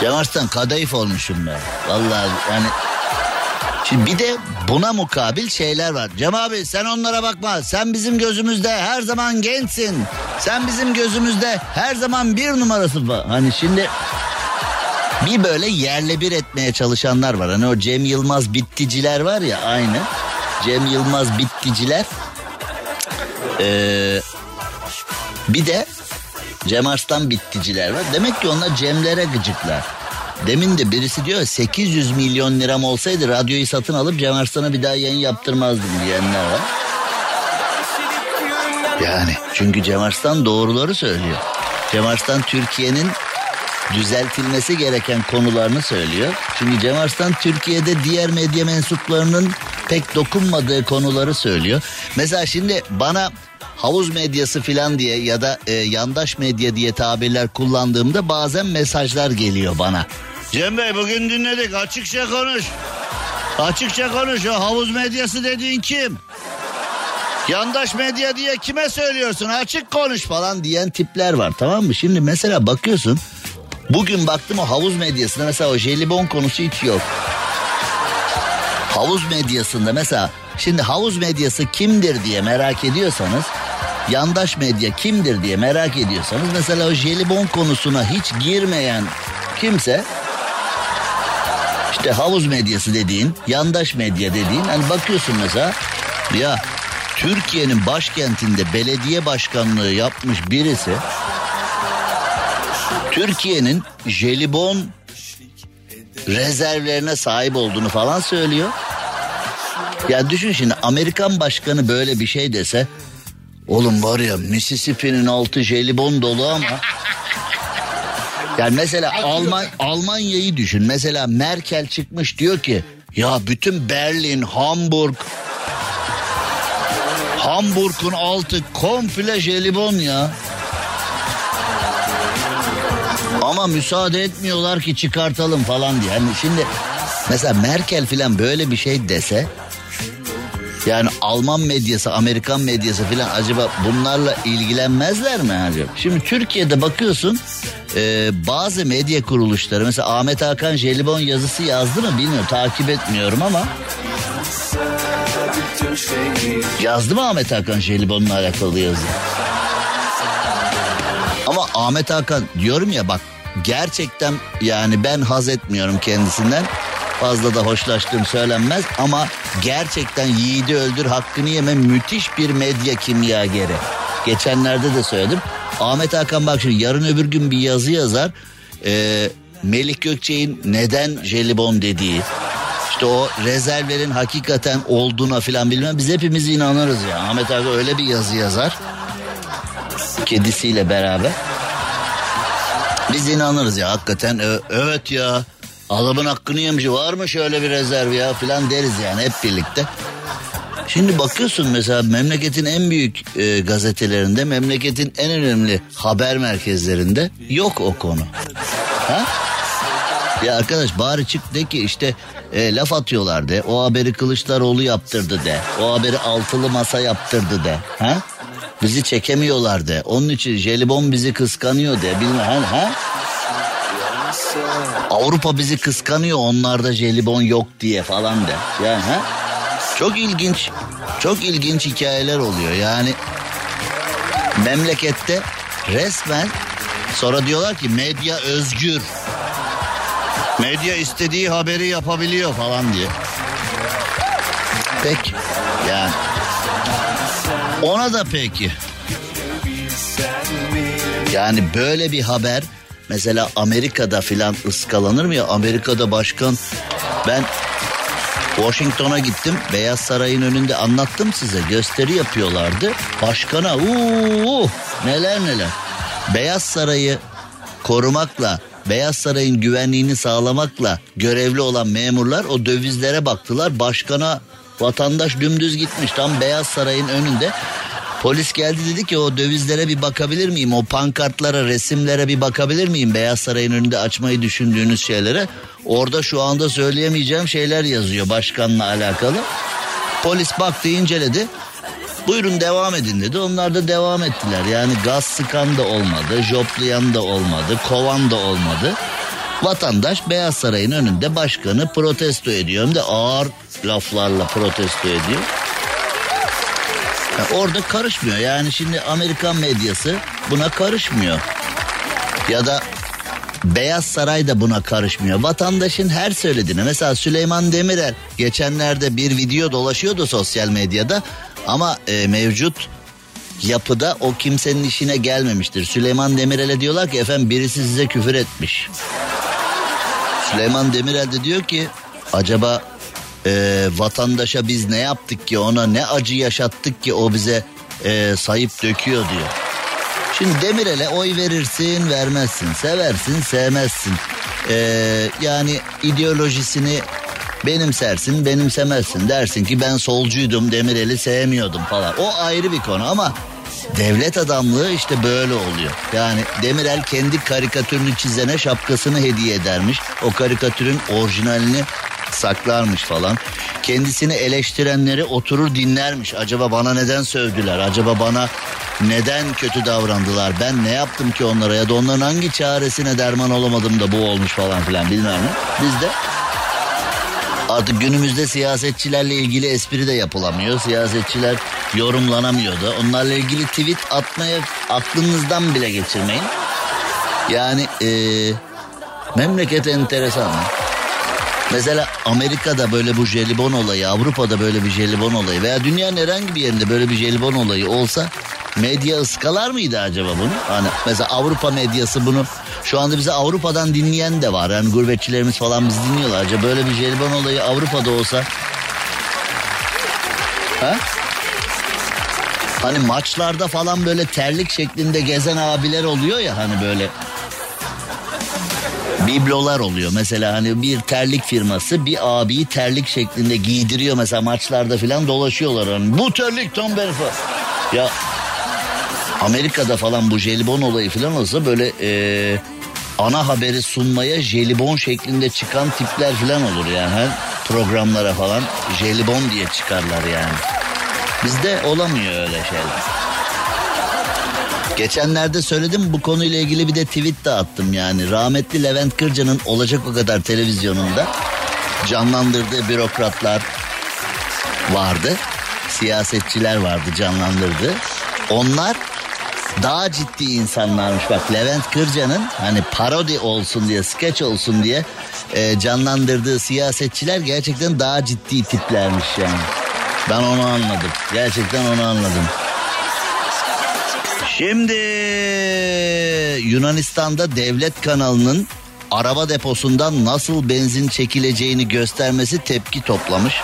Cem Arslan kadayıf olmuşum ben. Vallahi yani Şimdi bir de buna mukabil şeyler var. Cem abi sen onlara bakma. Sen bizim gözümüzde her zaman gençsin. Sen bizim gözümüzde her zaman bir numarası var. Hani şimdi bir böyle yerle bir etmeye çalışanlar var. Hani o Cem Yılmaz bitticiler var ya aynı. Cem Yılmaz bitticiler. Ee, bir de Cem Arslan bitticiler var. Demek ki onlar Cemlere gıcıklar. Demin de birisi diyor 800 milyon liram olsaydı radyoyu satın alıp Cem Arslan'a bir daha yayın yaptırmazdım diyenler var. Yani çünkü Cem Arslan doğruları söylüyor. Cem Arslan Türkiye'nin düzeltilmesi gereken konularını söylüyor. Çünkü Cem Arslan Türkiye'de diğer medya mensuplarının pek dokunmadığı konuları söylüyor. Mesela şimdi bana havuz medyası filan diye ya da e, yandaş medya diye tabirler kullandığımda bazen mesajlar geliyor bana. Cem Bey bugün dinledik açıkça konuş. Açıkça konuş o havuz medyası dediğin kim? Yandaş medya diye kime söylüyorsun açık konuş falan diyen tipler var tamam mı? Şimdi mesela bakıyorsun bugün baktım o havuz medyasında mesela o jelibon konusu hiç yok. Havuz medyasında mesela şimdi havuz medyası kimdir diye merak ediyorsanız yandaş medya kimdir diye merak ediyorsanız mesela o jelibon konusuna hiç girmeyen kimse İşte havuz medyası dediğin, yandaş medya dediğin hani bakıyorsun mesela ya Türkiye'nin başkentinde belediye başkanlığı yapmış birisi Türkiye'nin jelibon rezervlerine sahip olduğunu falan söylüyor. Ya düşün şimdi Amerikan başkanı böyle bir şey dese oğlum var ya Mississippi'nin altı jelibon dolu ama yani mesela Alman Almanya'yı düşün. Mesela Merkel çıkmış diyor ki ya bütün Berlin, Hamburg Hamburg'un altı komple jelibon ya. Ama müsaade etmiyorlar ki çıkartalım falan diye. Yani şimdi mesela Merkel falan böyle bir şey dese yani Alman medyası, Amerikan medyası falan acaba bunlarla ilgilenmezler mi acaba? Şimdi Türkiye'de bakıyorsun e, bazı medya kuruluşları mesela Ahmet Hakan Jelibon yazısı yazdı mı bilmiyorum takip etmiyorum ama yazdı mı Ahmet Hakan Jelibon'la alakalı yazı? Ama Ahmet Hakan diyorum ya bak gerçekten yani ben haz etmiyorum kendisinden. Fazla da hoşlaştığım söylenmez ama gerçekten yiğidi öldür hakkını yeme müthiş bir medya kimyageri. Geçenlerde de söyledim. Ahmet Hakan bak şimdi yarın öbür gün bir yazı yazar. Ee, Melik Gökçe'nin neden jelibon dediği. işte o rezervlerin hakikaten olduğuna filan bilmem biz hepimiz inanırız ya. Ahmet Hakan öyle bir yazı yazar. Kedisiyle beraber. Biz inanırız ya hakikaten evet ya adamın hakkını yemiş var mı şöyle bir rezerv ya filan deriz yani hep birlikte. Şimdi bakıyorsun mesela memleketin en büyük e, gazetelerinde, memleketin en önemli haber merkezlerinde yok o konu. Ha? Ya arkadaş bari çık de ki işte e, laf atıyorlar de. O haberi Kılıçdaroğlu yaptırdı de. O haberi altılı masa yaptırdı de. Ha? Bizi çekemiyorlar de. Onun için jelibon bizi kıskanıyor de. Bilmem ha? [laughs] Avrupa bizi kıskanıyor onlarda jelibon yok diye falan de. Yani ha? Çok ilginç. Çok ilginç hikayeler oluyor. Yani memlekette resmen sonra diyorlar ki medya özgür. Medya istediği haberi yapabiliyor falan diye. Peki. Yani ona da peki. Yani böyle bir haber mesela Amerika'da filan ıskalanır mı ya? Amerika'da başkan ben Washington'a gittim. Beyaz Saray'ın önünde anlattım size. Gösteri yapıyorlardı. Başkana uuu neler neler. Beyaz Saray'ı korumakla Beyaz Saray'ın güvenliğini sağlamakla görevli olan memurlar o dövizlere baktılar. Başkana vatandaş dümdüz gitmiş tam Beyaz Saray'ın önünde. Polis geldi dedi ki o dövizlere bir bakabilir miyim? O pankartlara, resimlere bir bakabilir miyim? Beyaz Saray'ın önünde açmayı düşündüğünüz şeylere. Orada şu anda söyleyemeyeceğim şeyler yazıyor başkanla alakalı. Polis baktı inceledi. Buyurun devam edin dedi. Onlar da devam ettiler. Yani gaz sıkan da olmadı, joplayan da olmadı, kovan da olmadı. Vatandaş Beyaz Saray'ın önünde başkanı protesto ediyor. Hem de ağır laflarla protesto ediyor. Ya orada karışmıyor. Yani şimdi Amerikan medyası buna karışmıyor. Ya da Beyaz Saray da buna karışmıyor. Vatandaşın her söylediğine mesela Süleyman Demirel geçenlerde bir video dolaşıyordu sosyal medyada ama e, mevcut yapıda o kimsenin işine gelmemiştir. Süleyman Demirel'e diyorlar ki efendim birisi size küfür etmiş. Süleyman Demirel de diyor ki acaba e, vatandaşa biz ne yaptık ki ona ne acı yaşattık ki o bize e, sayıp döküyor diyor. Şimdi Demirel'e oy verirsin vermezsin seversin sevmezsin. Ee, yani ideolojisini benimsersin benimsemezsin dersin ki ben solcuydum Demirel'i sevmiyordum falan. O ayrı bir konu ama devlet adamlığı işte böyle oluyor. Yani Demirel kendi karikatürünü çizene şapkasını hediye edermiş. O karikatürün orijinalini saklarmış falan. Kendisini eleştirenleri oturur dinlermiş. Acaba bana neden sövdüler? Acaba bana neden kötü davrandılar? Ben ne yaptım ki onlara ya da onların hangi çaresine derman olamadım da bu olmuş falan filan bilmem ne. Biz de Artık günümüzde siyasetçilerle ilgili espri de yapılamıyor. Siyasetçiler yorumlanamıyor da. Onlarla ilgili tweet atmaya aklınızdan bile geçirmeyin. Yani ee, memleket enteresan. Mesela Amerika'da böyle bu jelibon olayı, Avrupa'da böyle bir jelibon olayı veya dünyanın herhangi bir yerinde böyle bir jelibon olayı olsa medya ıskalar mıydı acaba bunu? Hani mesela Avrupa medyası bunu şu anda bize Avrupa'dan dinleyen de var. Yani gurbetçilerimiz falan bizi dinliyorlar. Acaba böyle bir jelibon olayı Avrupa'da olsa Ha? Hani maçlarda falan böyle terlik şeklinde gezen abiler oluyor ya hani böyle biblolar oluyor. Mesela hani bir terlik firması bir abiyi terlik şeklinde giydiriyor mesela maçlarda falan dolaşıyorlar. Hani, bu terlik benim falan. Ya Amerika'da falan bu jelibon olayı falan olsa böyle eee, ana haberi sunmaya jelibon şeklinde çıkan tipler falan olur yani. Her programlara falan jelibon diye çıkarlar yani. Bizde olamıyor öyle şeyler. Geçenlerde söyledim bu konuyla ilgili bir de tweet de attım yani. Rahmetli Levent Kırca'nın olacak o kadar televizyonunda canlandırdığı bürokratlar vardı. Siyasetçiler vardı canlandırdığı. Onlar daha ciddi insanlarmış. Bak Levent Kırca'nın hani parodi olsun diye, skeç olsun diye e, canlandırdığı siyasetçiler gerçekten daha ciddi tiplermiş yani. Ben onu anladım. Gerçekten onu anladım. Şimdi Yunanistan'da devlet kanalının araba deposundan nasıl benzin çekileceğini göstermesi tepki toplamış.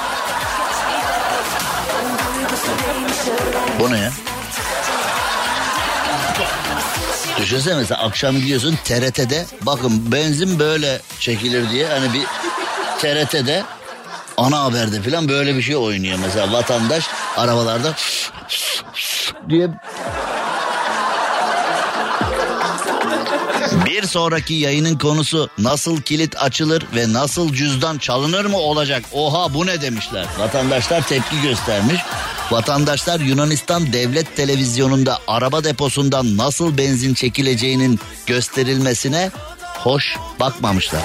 Bu ne ya? Düşünsene mesela akşam gidiyorsun TRT'de bakın benzin böyle çekilir diye hani bir TRT'de ana haberde falan böyle bir şey oynuyor mesela vatandaş arabalarda diye Bir sonraki yayının konusu nasıl kilit açılır ve nasıl cüzdan çalınır mı olacak? Oha bu ne demişler. Vatandaşlar tepki göstermiş. Vatandaşlar Yunanistan devlet televizyonunda araba deposundan nasıl benzin çekileceğinin gösterilmesine hoş bakmamışlar.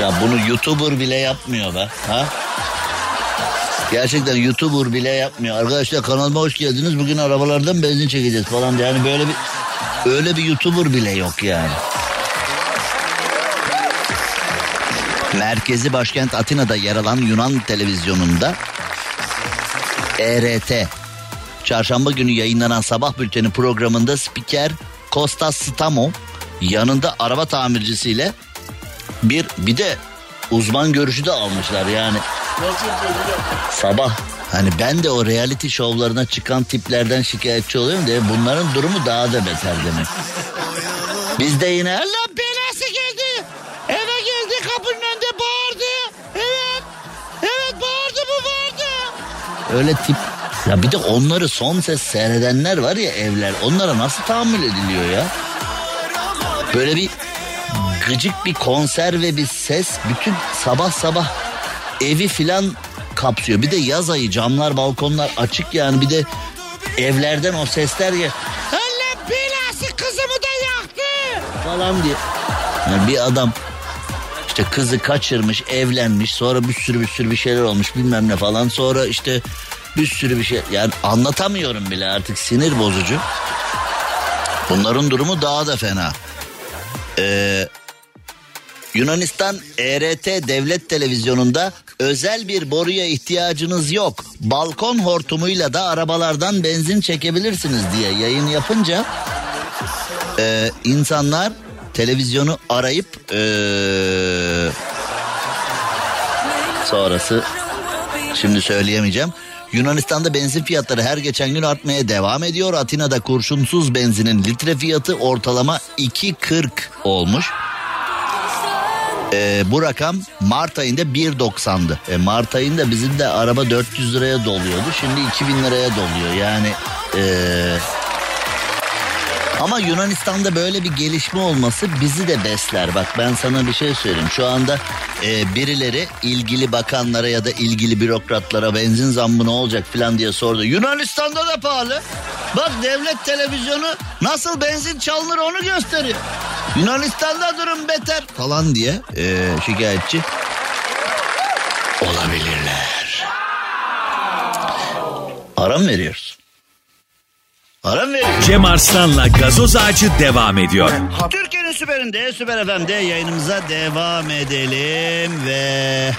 Ya bunu YouTuber bile yapmıyor be. Ha? Gerçekten YouTuber bile yapmıyor. Arkadaşlar kanalıma hoş geldiniz. Bugün arabalardan benzin çekeceğiz falan. Yani böyle bir öyle bir YouTuber bile yok yani. Merkezi başkent Atina'da yer alan Yunan televizyonunda ERT çarşamba günü yayınlanan sabah bülteni programında spiker Kostas Stamo yanında araba tamircisiyle bir bir de uzman görüşü de almışlar yani. Sabah hani ben de o reality şovlarına çıkan tiplerden şikayetçi oluyorum diye bunların durumu daha da beter demek. Biz de yine Allah belası geldi. Eve geldi kapının önünde bağırdı. Evet. Evet bağırdı bu bağırdı. Öyle tip. Ya bir de onları son ses seyredenler var ya evler. Onlara nasıl tahammül ediliyor ya? Böyle bir gıcık bir konser ve bir ses bütün sabah sabah evi filan kapsıyor. Bir de yaz ayı camlar balkonlar açık yani bir de evlerden o sesler ya. Allah belası kızımı da yaktı falan diye. Yani bir adam işte kızı kaçırmış evlenmiş sonra bir sürü bir sürü bir şeyler olmuş bilmem ne falan sonra işte bir sürü bir şey yani anlatamıyorum bile artık sinir bozucu. Bunların durumu daha da fena. Ee, Yunanistan ERT devlet televizyonunda özel bir boruya ihtiyacınız yok. Balkon hortumuyla da arabalardan benzin çekebilirsiniz diye yayın yapınca e, insanlar televizyonu arayıp e, sonrası şimdi söyleyemeyeceğim. Yunanistan'da benzin fiyatları her geçen gün artmaya devam ediyor. Atina'da kurşunsuz benzinin litre fiyatı ortalama 2.40 olmuş. Ee, bu rakam Mart ayında 1.90'dı. E, Mart ayında bizim de araba 400 liraya doluyordu. Şimdi 2000 liraya doluyor. Yani ee, ama Yunanistan'da böyle bir gelişme olması bizi de besler. Bak ben sana bir şey söyleyeyim. Şu anda e, birileri ilgili bakanlara ya da ilgili bürokratlara benzin zammı ne olacak falan diye sordu. Yunanistan'da da pahalı. Bak devlet televizyonu nasıl benzin çalınır onu gösteriyor. Yunanistan'da durum beter falan diye e, şikayetçi olabilirler. Ara mı veriyoruz? Para mı veriyor? Cem Arslan'la gazoz ağacı devam ediyor. Türkiye'nin süperinde, süper FM'de yayınımıza devam edelim ve...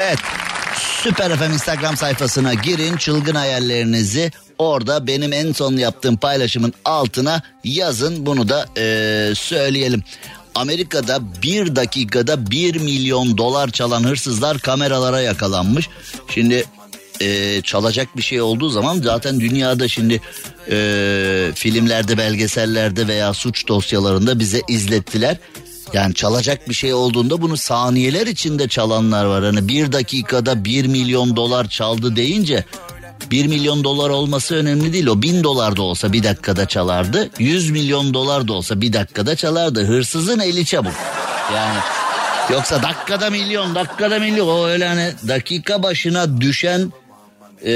Evet, Süper FM Instagram sayfasına girin, çılgın hayallerinizi orada benim en son yaptığım paylaşımın altına yazın. Bunu da eee, söyleyelim. Amerika'da bir dakikada 1 milyon dolar çalan hırsızlar kameralara yakalanmış. Şimdi eee, çalacak bir şey olduğu zaman zaten dünyada şimdi eee, filmlerde, belgesellerde veya suç dosyalarında bize izlettiler. Yani çalacak bir şey olduğunda bunu saniyeler içinde çalanlar var. Hani bir dakikada 1 milyon dolar çaldı deyince 1 milyon dolar olması önemli değil. O 1000 dolar da olsa bir dakikada çalardı. 100 milyon dolar da olsa bir dakikada çalardı. Hırsızın eli çabuk. Yani yoksa dakikada milyon dakikada milyon o öyle hani dakika başına düşen e,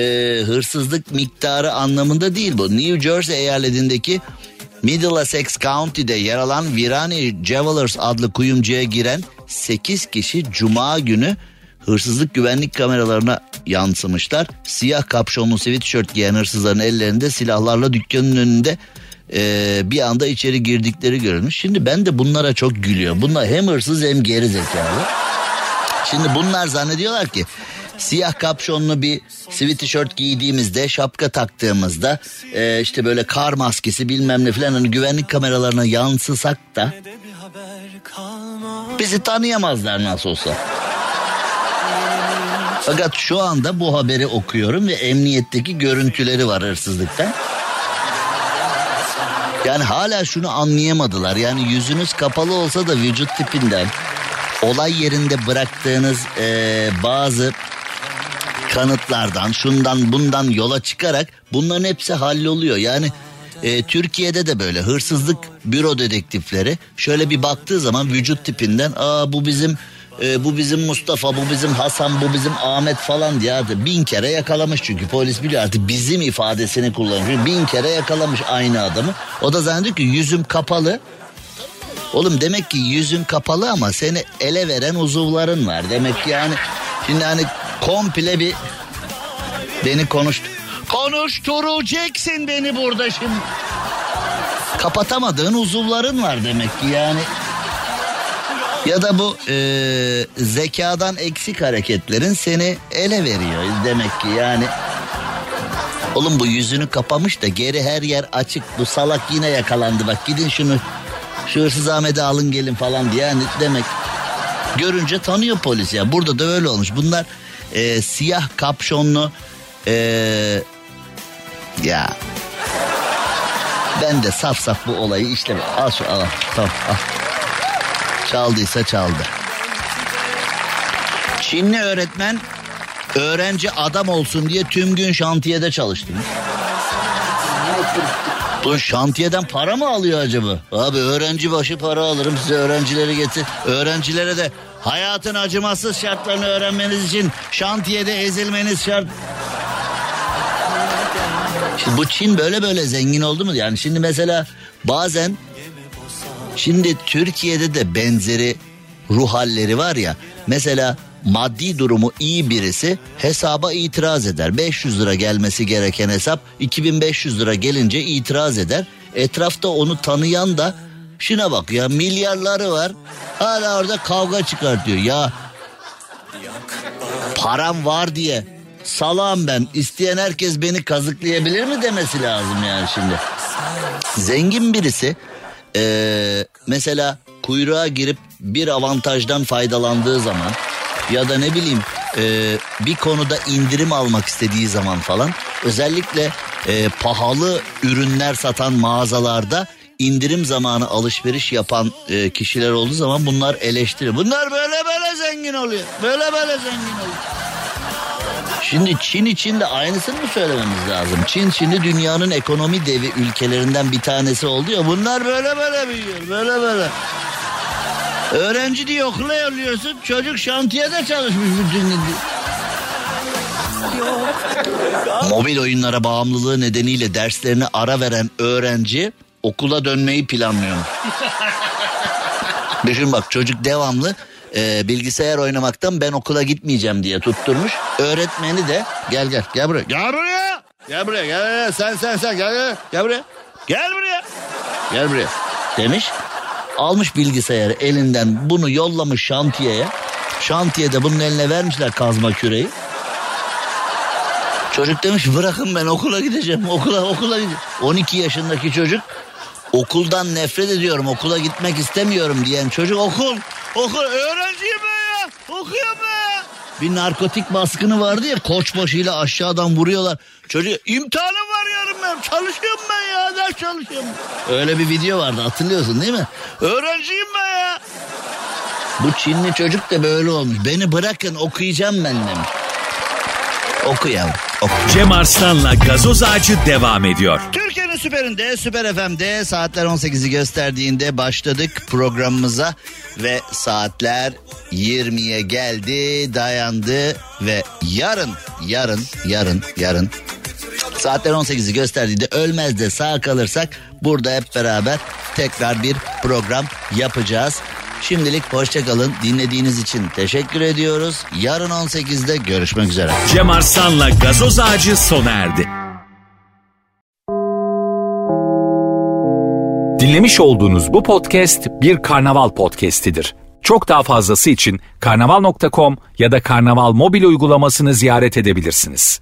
hırsızlık miktarı anlamında değil bu. New Jersey eyaletindeki Middlesex County'de yer alan Virani Jewelers adlı kuyumcuya giren 8 kişi cuma günü hırsızlık güvenlik kameralarına yansımışlar. Siyah kapşonlu sweatshirt giyen hırsızların ellerinde silahlarla dükkanın önünde e, bir anda içeri girdikleri görülmüş. Şimdi ben de bunlara çok gülüyorum. Bunlar hem hırsız hem geri zekalı. Şimdi bunlar zannediyorlar ki siyah kapşonlu bir sweatshirt giydiğimizde şapka taktığımızda e, işte böyle kar maskesi bilmem ne falan hani güvenlik kameralarına yansısak da bizi tanıyamazlar nasıl olsa. Fakat şu anda bu haberi okuyorum ve emniyetteki görüntüleri var hırsızlıktan. Yani hala şunu anlayamadılar. Yani yüzünüz kapalı olsa da vücut tipinden olay yerinde bıraktığınız eee, bazı kanıtlardan şundan bundan yola çıkarak bunların hepsi halloluyor. Yani e, Türkiye'de de böyle hırsızlık büro dedektifleri şöyle bir baktığı zaman vücut tipinden aa bu bizim e, bu bizim Mustafa bu bizim Hasan bu bizim Ahmet falan diye artık bin kere yakalamış çünkü polis biliyor artık bizim ifadesini kullanıyor. Bin kere yakalamış aynı adamı. O da zannediyor ki yüzüm kapalı. Oğlum demek ki yüzün kapalı ama seni ele veren uzuvların var. Demek ki yani şimdi hani komple bir beni konuştu. Konuşturacaksın beni burada şimdi. Kapatamadığın uzuvların var demek ki yani. Ya da bu e, zekadan eksik hareketlerin seni ele veriyor demek ki yani. Oğlum bu yüzünü kapamış da geri her yer açık. Bu salak yine yakalandı bak gidin şunu şu hırsız Ahmet'i alın gelin falan diye yani demek. Görünce tanıyor polis ya burada da öyle olmuş. Bunlar e, siyah kapşonlu e, ya ben de saf saf bu olayı işte al şu al tamam al. Çaldıysa çaldı. Çinli öğretmen öğrenci adam olsun diye tüm gün şantiyede çalıştırmış. Bu şantiyeden para mı alıyor acaba? Abi öğrenci başı para alırım size öğrencileri getir. Öğrencilere de hayatın acımasız şartlarını öğrenmeniz için şantiyede ezilmeniz şart. Şimdi bu Çin böyle böyle zengin oldu mu? Yani şimdi mesela bazen şimdi Türkiye'de de benzeri ruh halleri var ya. Mesela maddi durumu iyi birisi hesaba itiraz eder. 500 lira gelmesi gereken hesap 2500 lira gelince itiraz eder. Etrafta onu tanıyan da şuna bak ya milyarları var hala orada kavga çıkartıyor. Ya param var diye salam ben isteyen herkes beni kazıklayabilir mi demesi lazım yani şimdi. Zengin birisi eee, mesela kuyruğa girip bir avantajdan faydalandığı zaman ya da ne bileyim eee, bir konuda indirim almak istediği zaman falan özellikle eee, pahalı ürünler satan mağazalarda indirim zamanı alışveriş yapan eee, kişiler olduğu zaman bunlar eleştiri. Bunlar böyle böyle zengin oluyor. Böyle böyle zengin oluyor. Şimdi Çin için de aynısını mı söylememiz lazım? Çin şimdi dünyanın ekonomi devi ülkelerinden bir tanesi oldu ya. Bunlar böyle böyle büyüyor. Böyle böyle. Öğrenci diye okula yolluyorsun. Çocuk şantiyede çalışmış bütün gün. Mobil oyunlara bağımlılığı nedeniyle derslerine ara veren öğrenci okula dönmeyi planlıyormuş. Düşün bak çocuk devamlı e, bilgisayar oynamaktan ben okula gitmeyeceğim diye tutturmuş. Öğretmeni de gel gel gel buraya. Gel buraya. Gel buraya gel, gel. sen sen sen gel gel gel buraya. Gel buraya. Gel buraya demiş. Almış bilgisayarı elinden bunu yollamış şantiyeye. Şantiyede bunun eline vermişler kazma küreği. Çocuk demiş bırakın ben okula gideceğim. Okula okula gideceğim. 12 yaşındaki çocuk okuldan nefret ediyorum. Okula gitmek istemiyorum diyen çocuk okul. Okul öğrenciyim ben ya. Okuyorum ben. Bir narkotik baskını vardı ya koçbaşıyla aşağıdan vuruyorlar. Çocuk imtihanım var yarın ben çalışıyorum ben ya ders çalışıyorum. Öyle bir video vardı hatırlıyorsun değil mi? Öğrenciyim ben ya. Bu Çinli çocuk da böyle olmuş. Beni bırakın okuyacağım ben demiş. Oku yavrum. Oku. Cem Arslan'la gazoz ağacı devam ediyor. Türkiye'nin süperinde, Süper FM'de saatler 18'i gösterdiğinde başladık programımıza ve saatler 20'ye geldi, dayandı ve yarın, yarın, yarın, yarın saatler 18'i gösterdiğinde ölmez de sağ kalırsak burada hep beraber tekrar bir program yapacağız. Şimdilik hoşçakalın. Dinlediğiniz için teşekkür ediyoruz. Yarın 18'de görüşmek üzere. Cem Arslan'la gazoz ağacı sona erdi. Dinlemiş olduğunuz bu podcast bir karnaval podcastidir. Çok daha fazlası için karnaval.com ya da karnaval mobil uygulamasını ziyaret edebilirsiniz.